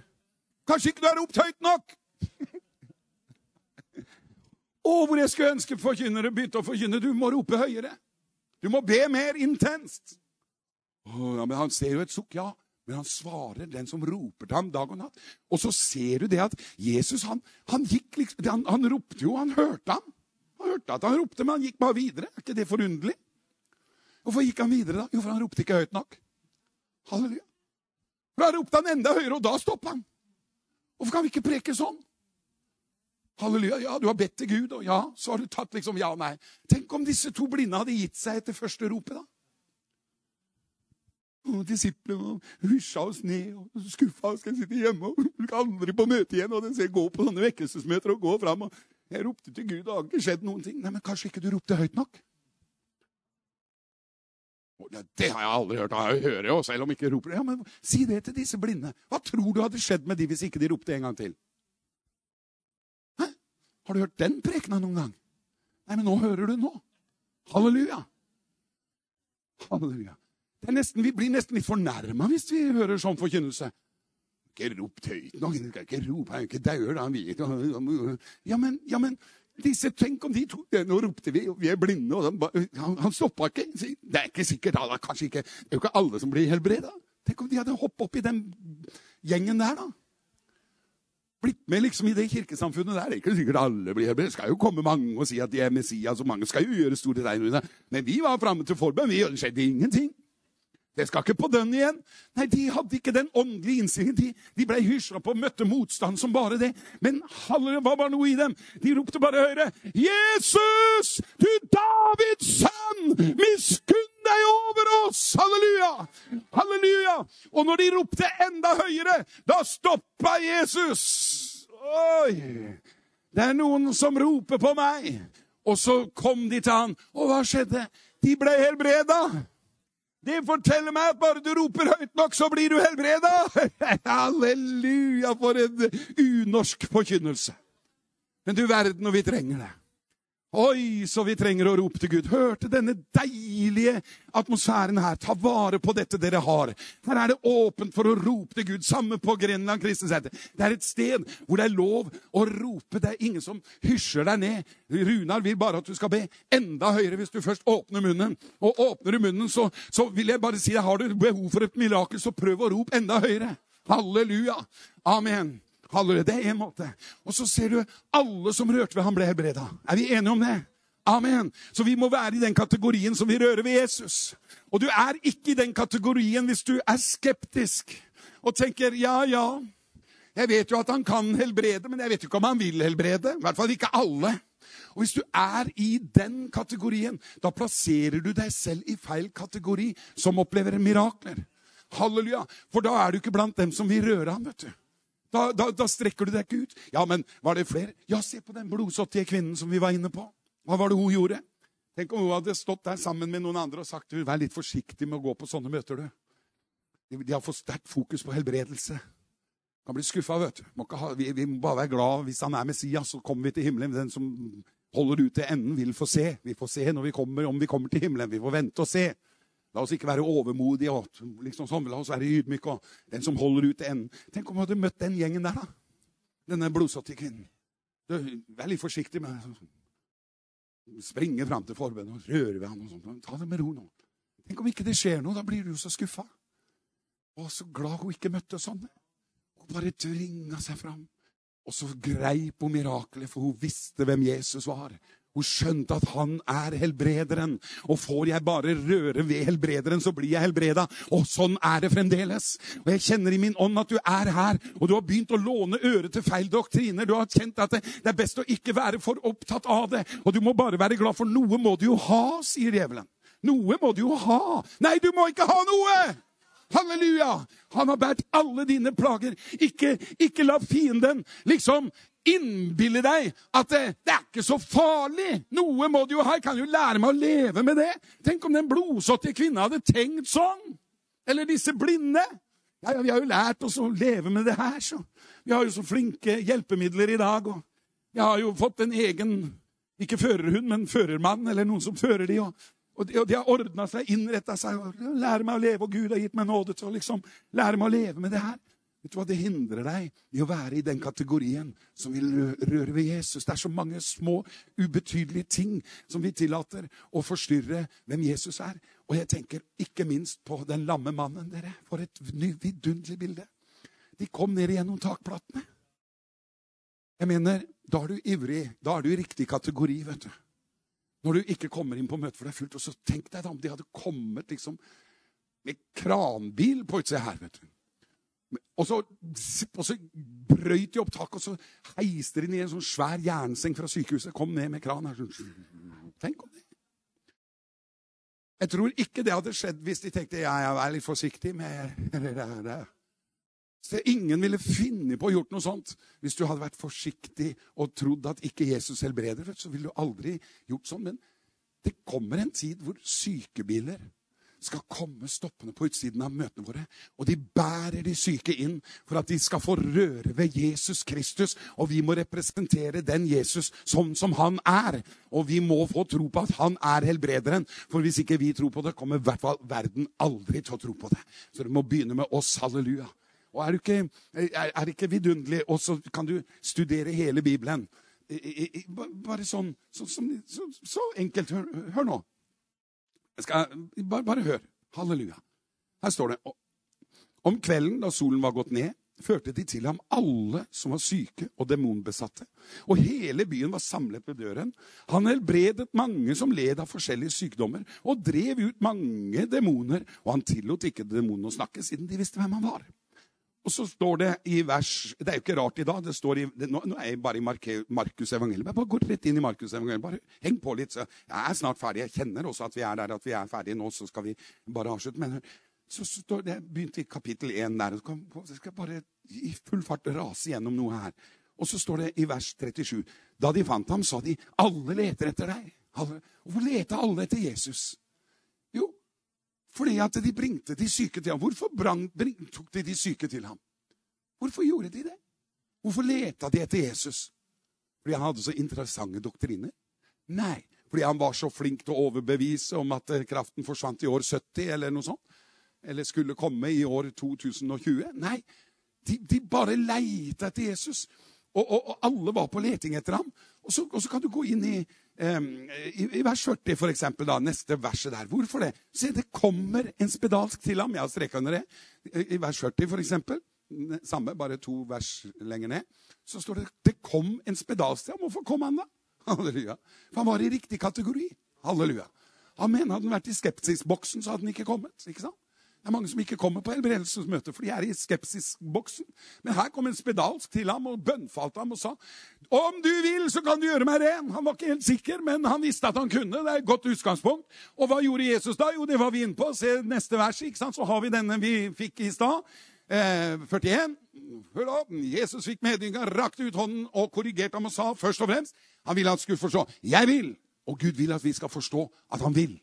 Kanskje ikke du har ropt høyt nok? Å, hvor jeg skulle ønske forkynnere begynte å forkynne. Du må rope høyere. Du må be mer intenst. Å, ja, men Han ser jo et sukk, ja. Men han svarer den som roper til ham dag og natt. Og så ser du det at Jesus han, han gikk liksom, han, han, ropte jo, han hørte ham. Han hørte at han ropte, men han gikk bare videre. Er ikke det forunderlig? Hvorfor gikk han videre, da? Jo, for han ropte ikke høyt nok. Halleluja. For da ropte han enda høyere, og da stoppa han. Hvorfor kan vi ikke preke sånn? Halleluja. Ja, du har bedt til Gud, og ja, så har du tatt liksom ja og nei. Tenk om disse to blinde hadde gitt seg etter første ropet, da. Og disiplene hysja oss ned og skuffa oss. Skal sitte hjemme og (laughs) skal aldri på møte igjen. Og den ser gå på sånne vekkelsesmøter og gå fram. Og jeg ropte til Gud, og det har ikke skjedd noen ting. Nei, men kanskje ikke du ropte høyt nok? Det har jeg aldri hørt. Jeg hører jo selv om jeg ikke roper. Ja, men Si det til disse blinde. Hva tror du hadde skjedd med de hvis ikke de ropte en gang til? Har du hørt den prekena noen gang? Nei, men nå hører du nå. Halleluja. Halleluja. Nesten, vi blir nesten litt fornærma hvis vi hører sånn forkynnelse. Ikke rop høyt nok. Ikke rop, han er ikke dauer, han vet ja men, ja, men disse, Tenk om de to Nå ropte vi, vi er blinde. og Han, han, han stoppa ikke. Det er ikke sikkert, da, kanskje ikke, Det er jo ikke alle som blir helbreda. Tenk om de hadde hoppet opp i den gjengen der, da. Blitt med liksom i det kirkesamfunnet der. Det er ikke sikkert alle blir helbredet. Det skal jo komme mange og si at de er Messias, og mange skal jo gjøre store tegn. Men vi var framme til forbønn. Det skjedde ingenting. Det skal ikke på den igjen. Nei, De hadde ikke den åndelige innstillingen. De, de ble hysja på og møtte motstand som bare det. Men hva var noe i dem? De ropte bare høyere. Jesus, du Davids sønn, miskunn deg over oss! Halleluja! Halleluja! Og når de ropte enda høyere, da stoppa Jesus. Oi! Det er noen som roper på meg. Og så kom de til han. Og hva skjedde? De ble helbreda. Det forteller meg at bare du roper høyt nok, så blir du helbreda! (laughs) Halleluja, for en unorsk forkynnelse. Men du verden, og vi trenger det. Oi, så vi trenger å rope til Gud. Hørte denne deilige atmosfæren her. Ta vare på dette dere har. Her er det åpent for å rope til Gud. Samme på Grenland kristensenter. Det er et sted hvor det er lov å rope. Det er ingen som hysjer deg ned. Runar vil bare at du skal be enda høyere hvis du først åpner munnen. Og åpner du munnen, så, så vil jeg bare si deg, har du behov for et mirakel, så prøv å rope enda høyere. Halleluja. Amen. Halleluja. Det er én måte. Og så ser du alle som rørte ved ham, ble helbreda. Er vi enige om det? Amen. Så vi må være i den kategorien som vi rører ved Jesus. Og du er ikke i den kategorien hvis du er skeptisk og tenker ja, ja. Jeg vet jo at han kan helbrede, men jeg vet jo ikke om han vil helbrede. I hvert fall ikke alle. Og Hvis du er i den kategorien, da plasserer du deg selv i feil kategori som opplever mirakler. Halleluja. For da er du ikke blant dem som vil røre ham. vet du. Da, da, da, strekker du deg ikke ut. Ja, men var det flere? Ja, se på den blodsåttige kvinnen som vi var inne på. Hva var det hun gjorde? Tenk om hun hadde stått der sammen med noen andre og sagt vær litt forsiktig med å gå på sånne møter. du. De, de har for sterkt fokus på helbredelse. Kan bli skuffa, vet du. Må ha, vi, vi, må bare være glad hvis han er Messias, så kommer vi til himmelen. Den som holder ut til enden, vil få se. Vi får se når vi kommer, om vi kommer til himmelen. Vi får vente og se. La oss ikke være overmodige. og liksom sånn, La oss være ydmyke. og Den som holder ut til enden. Tenk om du hadde møtt den gjengen der, da. Denne blodsatte kvinnen. Du, vær litt forsiktig med springe fram til forbønn og røre ved ham. og sånt. Ta det med ro nå. Tenk om ikke det skjer noe. Da blir du jo så skuffa. Og så glad hun ikke møtte sånne. Hun bare tvinga seg fram. Og så greip hun mirakelet, for hun visste hvem Jesus var. Hun skjønte at han er helbrederen. Og får jeg bare røre ved helbrederen, så blir jeg helbreda. Og sånn er det fremdeles. Og jeg kjenner i min ånd at du er her, og du har begynt å låne øret til feil doktriner. Du har kjent at det, det er best å ikke være for opptatt av det. Og du må bare være glad, for noe må du jo ha, sier djevelen. Noe må du jo ha. Nei, du må ikke ha noe! Halleluja! Han har båret alle dine plager. Ikke, ikke la fienden liksom innbille deg at det, det, er ikke så farlig. Noe må du jo ha. Jeg kan jo lære meg å leve med det. Tenk om den blodsåttige kvinna hadde tenkt sånn. Eller disse blinde. Ja, ja, Vi har jo lært oss å leve med det her, så. Vi har jo så flinke hjelpemidler i dag. og Jeg har jo fått en egen ikke førerhund, men førermann, eller noen som fører de. Og, og de, og de har ordna seg, innretta seg. og Lære meg å leve, og Gud har gitt meg nåde til å liksom lære meg å leve med det her. Vet du hva? Det hindrer deg i å være i den kategorien som vil røre ved Jesus. Det er så mange små, ubetydelige ting som vi tillater å forstyrre hvem Jesus er. Og jeg tenker ikke minst på den lamme mannen. dere. For et vidunderlig bilde. De kom ned gjennom takplatene. Jeg mener, Da er du ivrig. Da er du i riktig kategori. vet du. Når du ikke kommer inn på møtet for det er fullt. Og så tenk deg da om de hadde kommet liksom med kranbil på utsida her. vet du. Og så, og så brøyt de opp taket, og så heiste de ned en sånn svær jernseng fra sykehuset. Kom ned med kran. Tenk om det. Jeg tror ikke det hadde skjedd hvis de tenkte ja, jeg er litt forsiktig med det. Så ingen ville finne på å gjort noe sånt. Hvis du hadde vært forsiktig og trodd at ikke Jesus helbreder, så ville du aldri gjort sånn. Men det kommer en tid hvor sykebiler skal komme stoppende på utsiden av møtene våre. Og de bærer de syke inn for at de skal få røre ved Jesus Kristus. Og vi må representere den Jesus sånn som han er. Og vi må få tro på at han er helbrederen. For hvis ikke vi tror på det, kommer i hvert fall verden aldri til å tro på det. Så det må begynne med oss. Halleluja. Og er, ikke, er det ikke vidunderlig? Og så kan du studere hele Bibelen. Bare sånn, så, så, så, så enkelt. Hør, hør nå. Skal, bare, bare hør. Halleluja. Her står det Om kvelden, da solen var gått ned, førte de til ham alle som var syke og demonbesatte. Og hele byen var samlet ved døren. Han helbredet mange som led av forskjellige sykdommer, og drev ut mange demoner. Og han tillot ikke demonene å snakke, siden de visste hvem han var. Og så står det i vers Det er jo ikke rart i dag. det står i, det, nå, nå, er jeg bare i Markus evangeliet. Bare gå rett inn i Markus evangeliet. Bare heng på litt. Så jeg er snart ferdig. Jeg kjenner også at vi er der, at vi er ferdige nå. Så skal vi bare avslutte. Men så står det begynte i kapittel 1 der. Så skal jeg bare i full fart rase gjennom noe her. Og så står det i vers 37. Da de fant ham, sa de, alle leter etter deg. Hvorfor leter alle etter Jesus? Fordi at de bringte de syke til ham. Hvorfor brang, bring, tok de de syke til ham? Hvorfor gjorde de det? Hvorfor leta de etter Jesus? Fordi han hadde så interessante doktriner? Nei, fordi han var så flink til å overbevise om at eh, kraften forsvant i år 70, eller noe sånt. Eller skulle komme i år 2020. Nei, de, de bare leita etter Jesus. Og, og, og, alle var på leting etter ham. Og så, og så kan du gå inn i i, I, vers 40, for eksempel, da, neste verset der. Hvorfor det? Se, det kommer en spedalsk til ham. Jeg har streka under det. I, vers 40, for eksempel, samme, bare to vers lenger ned, så står det det kom en spedalsk til ham. Hvorfor kom han, da? (laughs) Halleluja. For han var i riktig kategori. Halleluja. Amen. Hadde han vært i skepsisboksen, så hadde han ikke kommet. ikke sant? Det er mange som ikke kommer på helbredelsesmøte, for de er i skepsisboksen. Men her kom en spedalsk til ham og bønnfalte ham og sa om du vil, så kan du gjøre meg ren. Han var ikke helt sikker, men han visste at han kunne. Det er et godt utgangspunkt. Og hva gjorde Jesus da? Jo, det var vi inne på. Se neste vers. ikke sant? Så har vi denne vi fikk i stad. Eh, 41. Hør da. Jesus fikk medynga, rakte ut hånden og korrigerte ham og sa først og fremst Han ville at han skulle forstå. Jeg vil. Og Gud vil at vi skal forstå at han vil.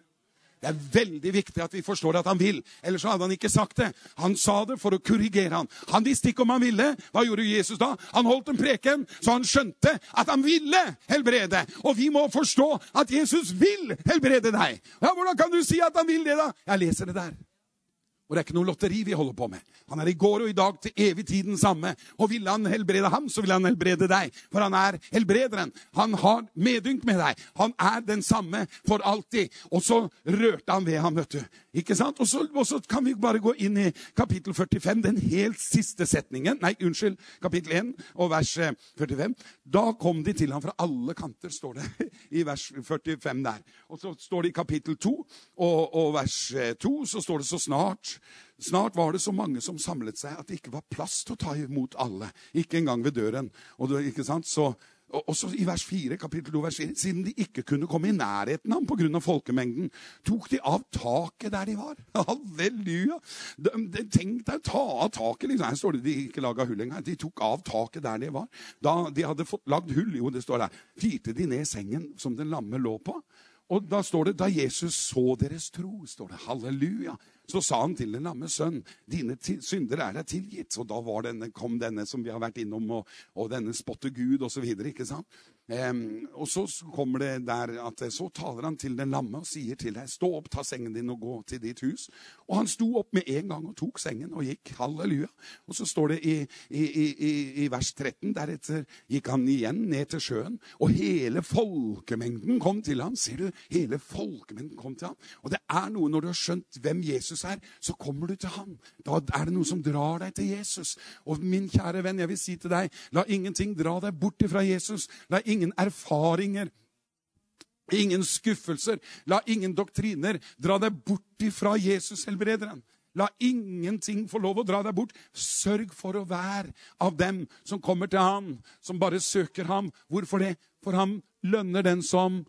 Det er veldig viktig at vi forstår at han vil. Ellers hadde han ikke sagt det. Han sa det for å korrigere han. Han visste ikke om han ville. Hva gjorde Jesus da? Han holdt en preken, så han skjønte at han ville helbrede. Og vi må forstå at Jesus vil helbrede deg. Ja, Hvordan kan du si at han vil det, da? Jeg leser det der. Og det er ikke noe lotteri vi holder på med. Han er i går og i dag til evig tid den samme. Og ville han helbrede ham, så vil han helbrede deg. For han er helbrederen. Han har medynk med deg. Han er den samme for alltid. Og så rørte han ved ham, vet du. Ikke sant? Og så, og så kan vi bare gå inn i kapittel 45, den helt siste setningen. Nei, unnskyld, kapittel 1 og vers 45. Eh, da kom de til ham fra alle kanter, står det (laughs) i vers 45 der. Og så står det i kapittel 2 og, og vers 2 så står det så snart Snart var det så mange som samlet seg at det ikke var plass til å ta imot alle. Ikke engang ved døren. Og det, ikke sant? Så, og så I vers 4, kapittel 2, vers 4, siden de ikke kunne komme i nærheten av ham pga. folkemengden, tok de av taket der de var. (laughs) Halleluja! De, de, tenk deg å ta av taket. liksom. Her står det de ikke laga hull engang. De tok av taket der de var. Da de hadde fått lagd hull, jo, det står der, firte de ned sengen som den lamme lå på. Og da står det da Jesus så deres tro. står det, Halleluja. Så sa han til den lamme sønn, dine synder er deg tilgitt. Og da denne, kom denne som vi har vært innom, og, og denne spotte Gud osv. Um, og så kommer det der at så taler han til den lamme og sier til deg, stå opp, ta sengen din og gå til ditt hus. Og han sto opp med en gang og tok sengen og gikk. Halleluja. Og så står det i, i, i, i vers 13, deretter gikk han igjen ned til sjøen, og hele folkemengden kom til ham. Ser du? Hele folkemengden kom til ham. Og det er noe når du har skjønt hvem Jesus er, så kommer du til ham. Da er det noe som drar deg til Jesus. Og min kjære venn, jeg vil si til deg, la ingenting dra deg bort ifra Jesus. La ingen ingen erfaringer. Ingen skuffelser. La ingen doktriner dra deg bort ifra Jesus helbrederen. La ingenting få lov å dra deg bort. Sørg for å være av dem som kommer til ham, som bare søker ham. Hvorfor det? For ham lønner den som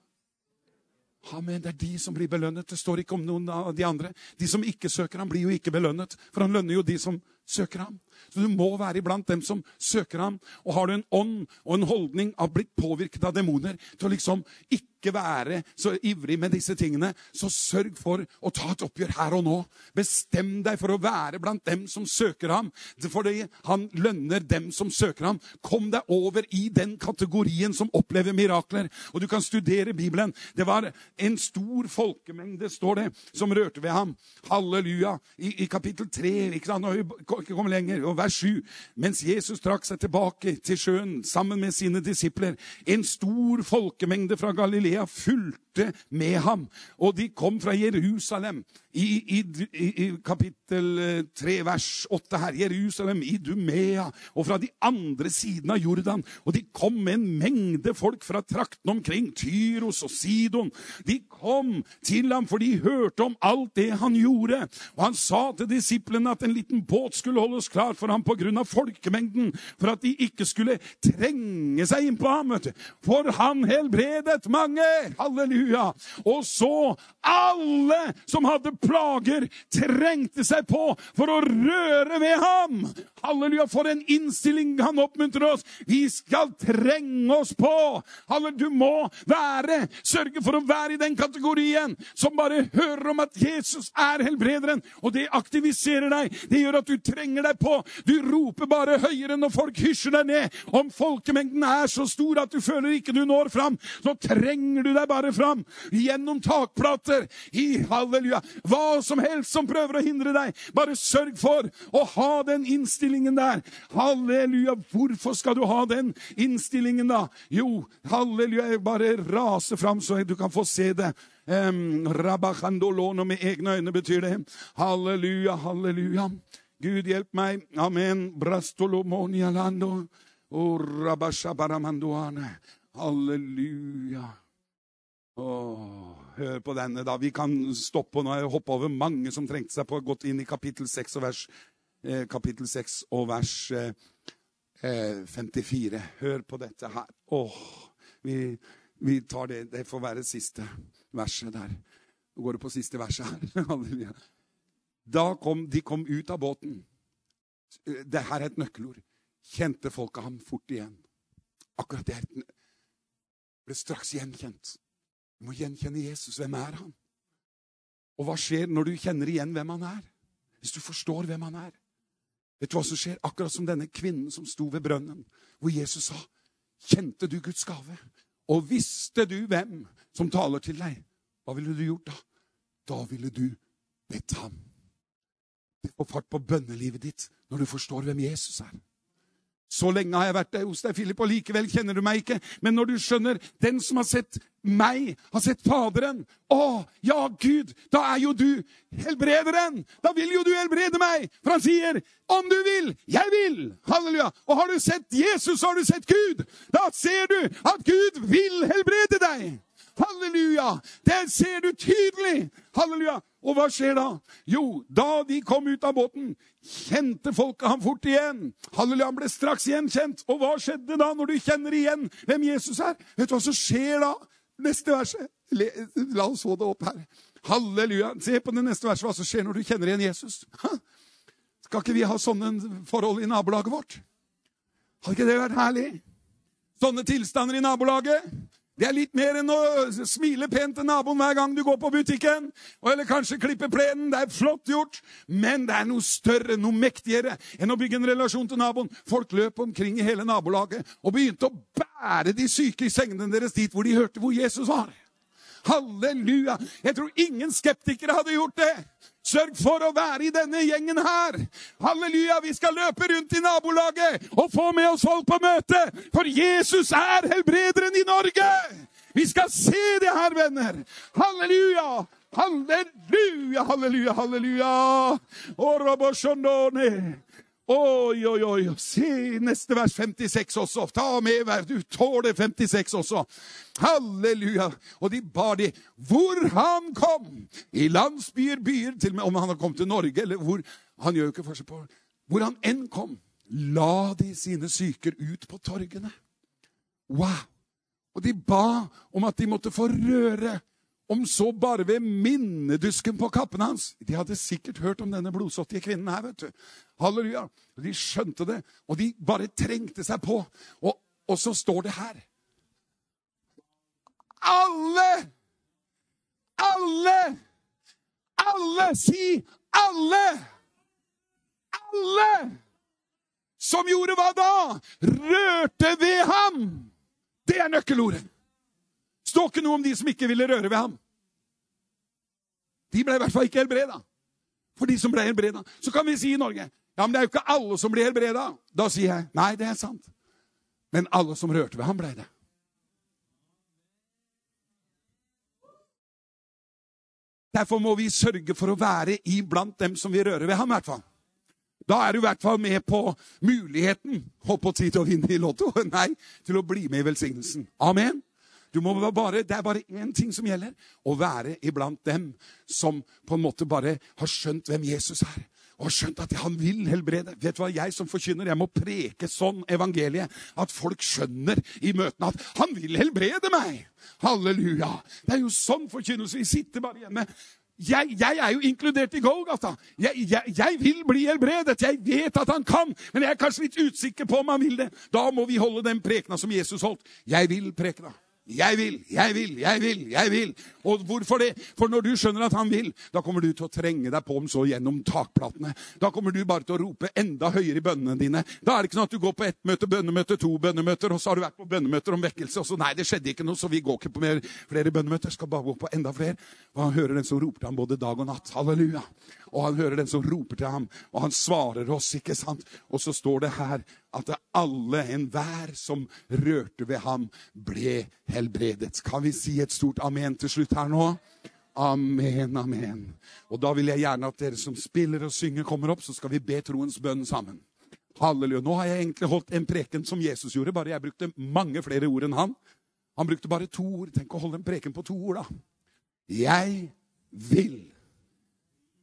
Amen. Det er de som blir belønnet. Det står ikke om noen av de andre. De som ikke søker ham, blir jo ikke belønnet. For han lønner jo de som søker ham. Så du må være iblant dem som søker ham. Og har du en ånd og en holdning av blitt påvirket av demoner til å liksom ikke være så ivrig med disse tingene, så sørg for å ta et oppgjør her og nå. Bestem deg for å være blant dem som søker ham, fordi han lønner dem som søker ham. Kom deg over i den kategorien som opplever mirakler. Og du kan studere Bibelen. Det var en stor folkemengde, står det, som rørte ved ham. Halleluja. I, i kapittel 3 ikke sant? Nå ikke kommet lenger. Og vers 7. Mens Jesus trakk seg tilbake til sjøen sammen med sine disipler, en stor folkemengde fra Galilea fulgte med ham, og de kom fra Jerusalem i, i, i, kapittel 3, eh, vers 8 her. Jerusalem, i Dumea og fra de andre sidene av Jordan. Og de kom med en mengde folk fra trakten omkring, Tyros og Sidon. De kom til ham, for de hørte om alt det han gjorde. Og han sa til disiplene at en liten båt skulle holdes klar for ham pga. folkemengden, for at de ikke skulle trenge seg innpå ham. For han helbredet mange! Halleluja! Og så alle som hadde plager trengte seg på for å røre ved ham. Halleluja, for en innstilling han oppmuntrer oss. Vi skal trenge oss på. Halleluja, du må være, sørge for å være i den kategorien som bare hører om at Jesus er helbrederen. Og det aktiviserer deg. Det gjør at du trenger deg på. Du roper bare høyere når folk hysjer deg ned. Om folkemengden er så stor at du føler ikke du når fram, så trenger du deg bare fram. Gjennom takplater. I halleluja. Hva som helst som prøver å hindre deg. Bare sørg for å ha den innstillingen der. Halleluja. Hvorfor skal du ha den innstillingen, da? Jo, halleluja, jeg bare raser fram så du kan få se det. Um, Rabachandolono med egne øyne betyr det. Halleluja, halleluja. Gud hjelp meg. Amen. Brastolomonialando. Oh, Halleluja. Åh, hør på denne, da. Vi kan stoppe nå. Jeg hoppa over mange som trengte seg på. Gått inn i kapittel 6 og vers, eh, kapittel 6 og vers eh, 54. Eh, hør på dette her. Åh, vi, vi tar det. Det får være siste verset der. Nå går det på siste verset her. (laughs) Halleluja. Da kom de kom ut av båten. Det her er et nøkkelord. Kjente folket ham fort igjen. Akkurat det ble straks gjenkjent. Du må gjenkjenne Jesus. Hvem er han? Og hva skjer når du kjenner igjen hvem han er? Hvis du forstår hvem han er. Vet du hva som skjer? Akkurat som denne kvinnen som sto ved brønnen, hvor Jesus sa, 'Kjente du Guds gave?' Og visste du hvem som taler til deg? Hva ville du gjort da? Da ville du bedt ham. Det får fart på bønnelivet ditt når du forstår hvem Jesus er. Så lenge har jeg vært hos deg, Philip, og likevel kjenner du meg ikke. Men når du skjønner den som har sett meg, har sett Faderen Å, ja, Gud, da er jo du helbrederen! Da vil jo du helbrede meg! For han sier, om du vil, jeg vil! Halleluja! Og har du sett Jesus, så har du sett Gud! Da ser du at Gud vil helbrede deg! Halleluja! Det ser du tydelig! Halleluja! Og hva skjer da? Jo, da de kom ut av båten, kjente folket ham fort igjen. Halleluja, han ble straks gjenkjent. Og hva skjedde da, når du kjenner igjen hvem Jesus er? Vet du hva som skjer da? Neste verset. La oss få det opp her. Halleluja. Se på det neste verset hva som skjer når du kjenner igjen Jesus. Skal ikke vi ha sånne forhold i nabolaget vårt? Hadde ikke det vært herlig? Sånne tilstander i nabolaget? Det er litt mer enn å smile pent til naboen hver gang du går på butikken. Eller kanskje klippe plenen. Det er flott gjort. Men det er noe større, noe mektigere enn å bygge en relasjon til naboen. Folk løp omkring i hele nabolaget og begynte å bære de syke i sengene deres dit hvor de hørte hvor Jesus var. Halleluja! Jeg tror ingen skeptikere hadde gjort det. Sørg for å være i denne gjengen her. Halleluja! Vi skal løpe rundt i nabolaget og få med oss folk på møte. For Jesus er helbrederen i Norge! Vi skal se det her, venner. Halleluja! Halleluja, halleluja, halleluja! Oi, oi, oi. Se neste vers 56 også. Ta med hver. Du tåler 56 også. Halleluja. Og de bar de hvor han kom. I landsbyer, byer, til og med om han har kommet til Norge, eller hvor Han gjør jo ikke forskjell på Hvor han enn kom, la de sine syker ut på torgene. Wow. Og de ba om at de måtte få røre om så bare ved minnedusken på kappen hans. De hadde sikkert hørt om denne blodsottige kvinnen her. vet du. Halleluja. De skjønte det, og de bare trengte seg på. Og, og så står det her Alle! Alle! Alle! Si alle! Alle! Som gjorde hva da? Rørte ved ham! Det er nøkkelordet står ikke noe om de som ikke ville røre ved ham. De ble i hvert fall ikke helbreda. For de som ble helbreda. Så kan vi si i Norge ja, men det er jo ikke alle som blir helbreda. Da sier jeg nei, det er sant. Men alle som rørte ved ham, ble det. Derfor må vi sørge for å være iblant dem som vil røre ved ham. i hvert fall. Da er du i hvert fall med på muligheten holdt på tid til å vinne i Lotto. (laughs) Nei, til å bli med i velsignelsen. Amen. Bare, det er bare én ting som gjelder. Å være iblant dem som på en måte bare har skjønt hvem Jesus er. Og har skjønt at han vil helbrede. Vet du hva, Jeg som forkynner, jeg må preke sånn evangeliet at folk skjønner i møtene at han vil helbrede meg. Halleluja. Det er jo sånn forkynnelse. Vi sitter bare hjemme. Jeg, jeg, er jo inkludert i Golgata. Jeg, jeg, jeg, vil bli helbredet. Jeg vet at han kan, men jeg er kanskje litt usikker på om han vil det. Da må vi holde den prekena som Jesus holdt. Jeg vil prekena. Jeg vil, jeg vil, jeg vil, jeg vil. Og hvorfor det? For når du skjønner at han vil, da kommer du til å trenge deg på om så gjennom takplatene. Da kommer du bare til å rope enda høyere i bønnene dine. Da er det ikke sånn at du går på ett møte, bønnemøte, to bønnemøter, og så har du vært på bønnemøter om vekkelse, og så nei, det skjedde ikke noe, så vi går ikke på mer, flere bønnemøter. Skal bare gå på enda flere. Og han hører den som roper til ham både dag og natt. Halleluja. Og han hører den som roper til ham, og han svarer oss, ikke sant? Og så står det her at alle, enhver som rørte ved ham, ble helbredet. Kan vi si et stort amen til slutt her nå? Amen, amen. Og da vil jeg gjerne at dere som spiller og synger, kommer opp, så skal vi be troens bønn sammen. Halleluja. Nå har jeg egentlig holdt en preken som Jesus gjorde, bare jeg brukte mange flere ord enn han. Han brukte bare to ord. Tenk å holde en preken på to ord, da. Jeg vil.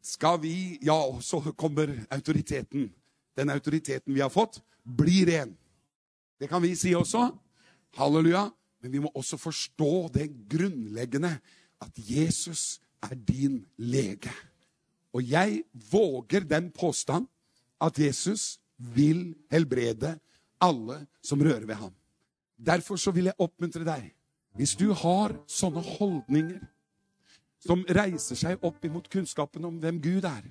Skal vi Ja, så kommer autoriteten. Den autoriteten vi har fått blir ren. Det kan vi si også. Halleluja. Men vi må også forstå det grunnleggende at Jesus er din lege. Og jeg våger den påstand at Jesus vil helbrede alle som rører ved ham. Derfor så vil jeg oppmuntre deg. Hvis du har sånne holdninger som reiser seg opp imot kunnskapen om hvem Gud er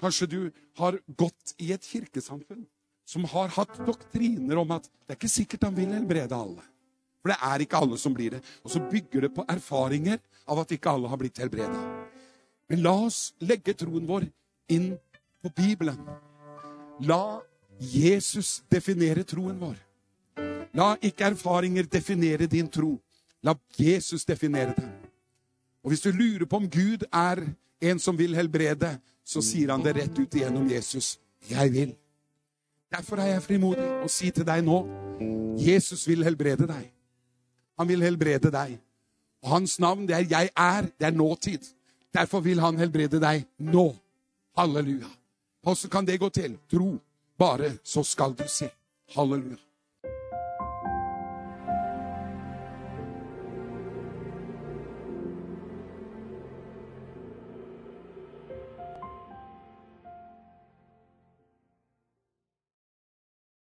Kanskje du har gått i et kirkesamfunn som har hatt doktriner om at det er ikke sikkert han vil helbrede alle. For det er ikke alle som blir det. Og så bygger det på erfaringer av at ikke alle har blitt helbreda. Men la oss legge troen vår inn på Bibelen. La Jesus definere troen vår. La ikke erfaringer definere din tro. La Jesus definere den. Og hvis du lurer på om Gud er en som vil helbrede, så sier han det rett ut igjennom Jesus. Jeg vil. Derfor er jeg frimodig og sier til deg nå Jesus vil helbrede deg. Han vil helbrede deg. Og hans navn, det er 'Jeg er'. Det er nåtid. Derfor vil han helbrede deg nå. Halleluja. Hvordan kan det gå til? Tro. Bare så skal du se. Halleluja.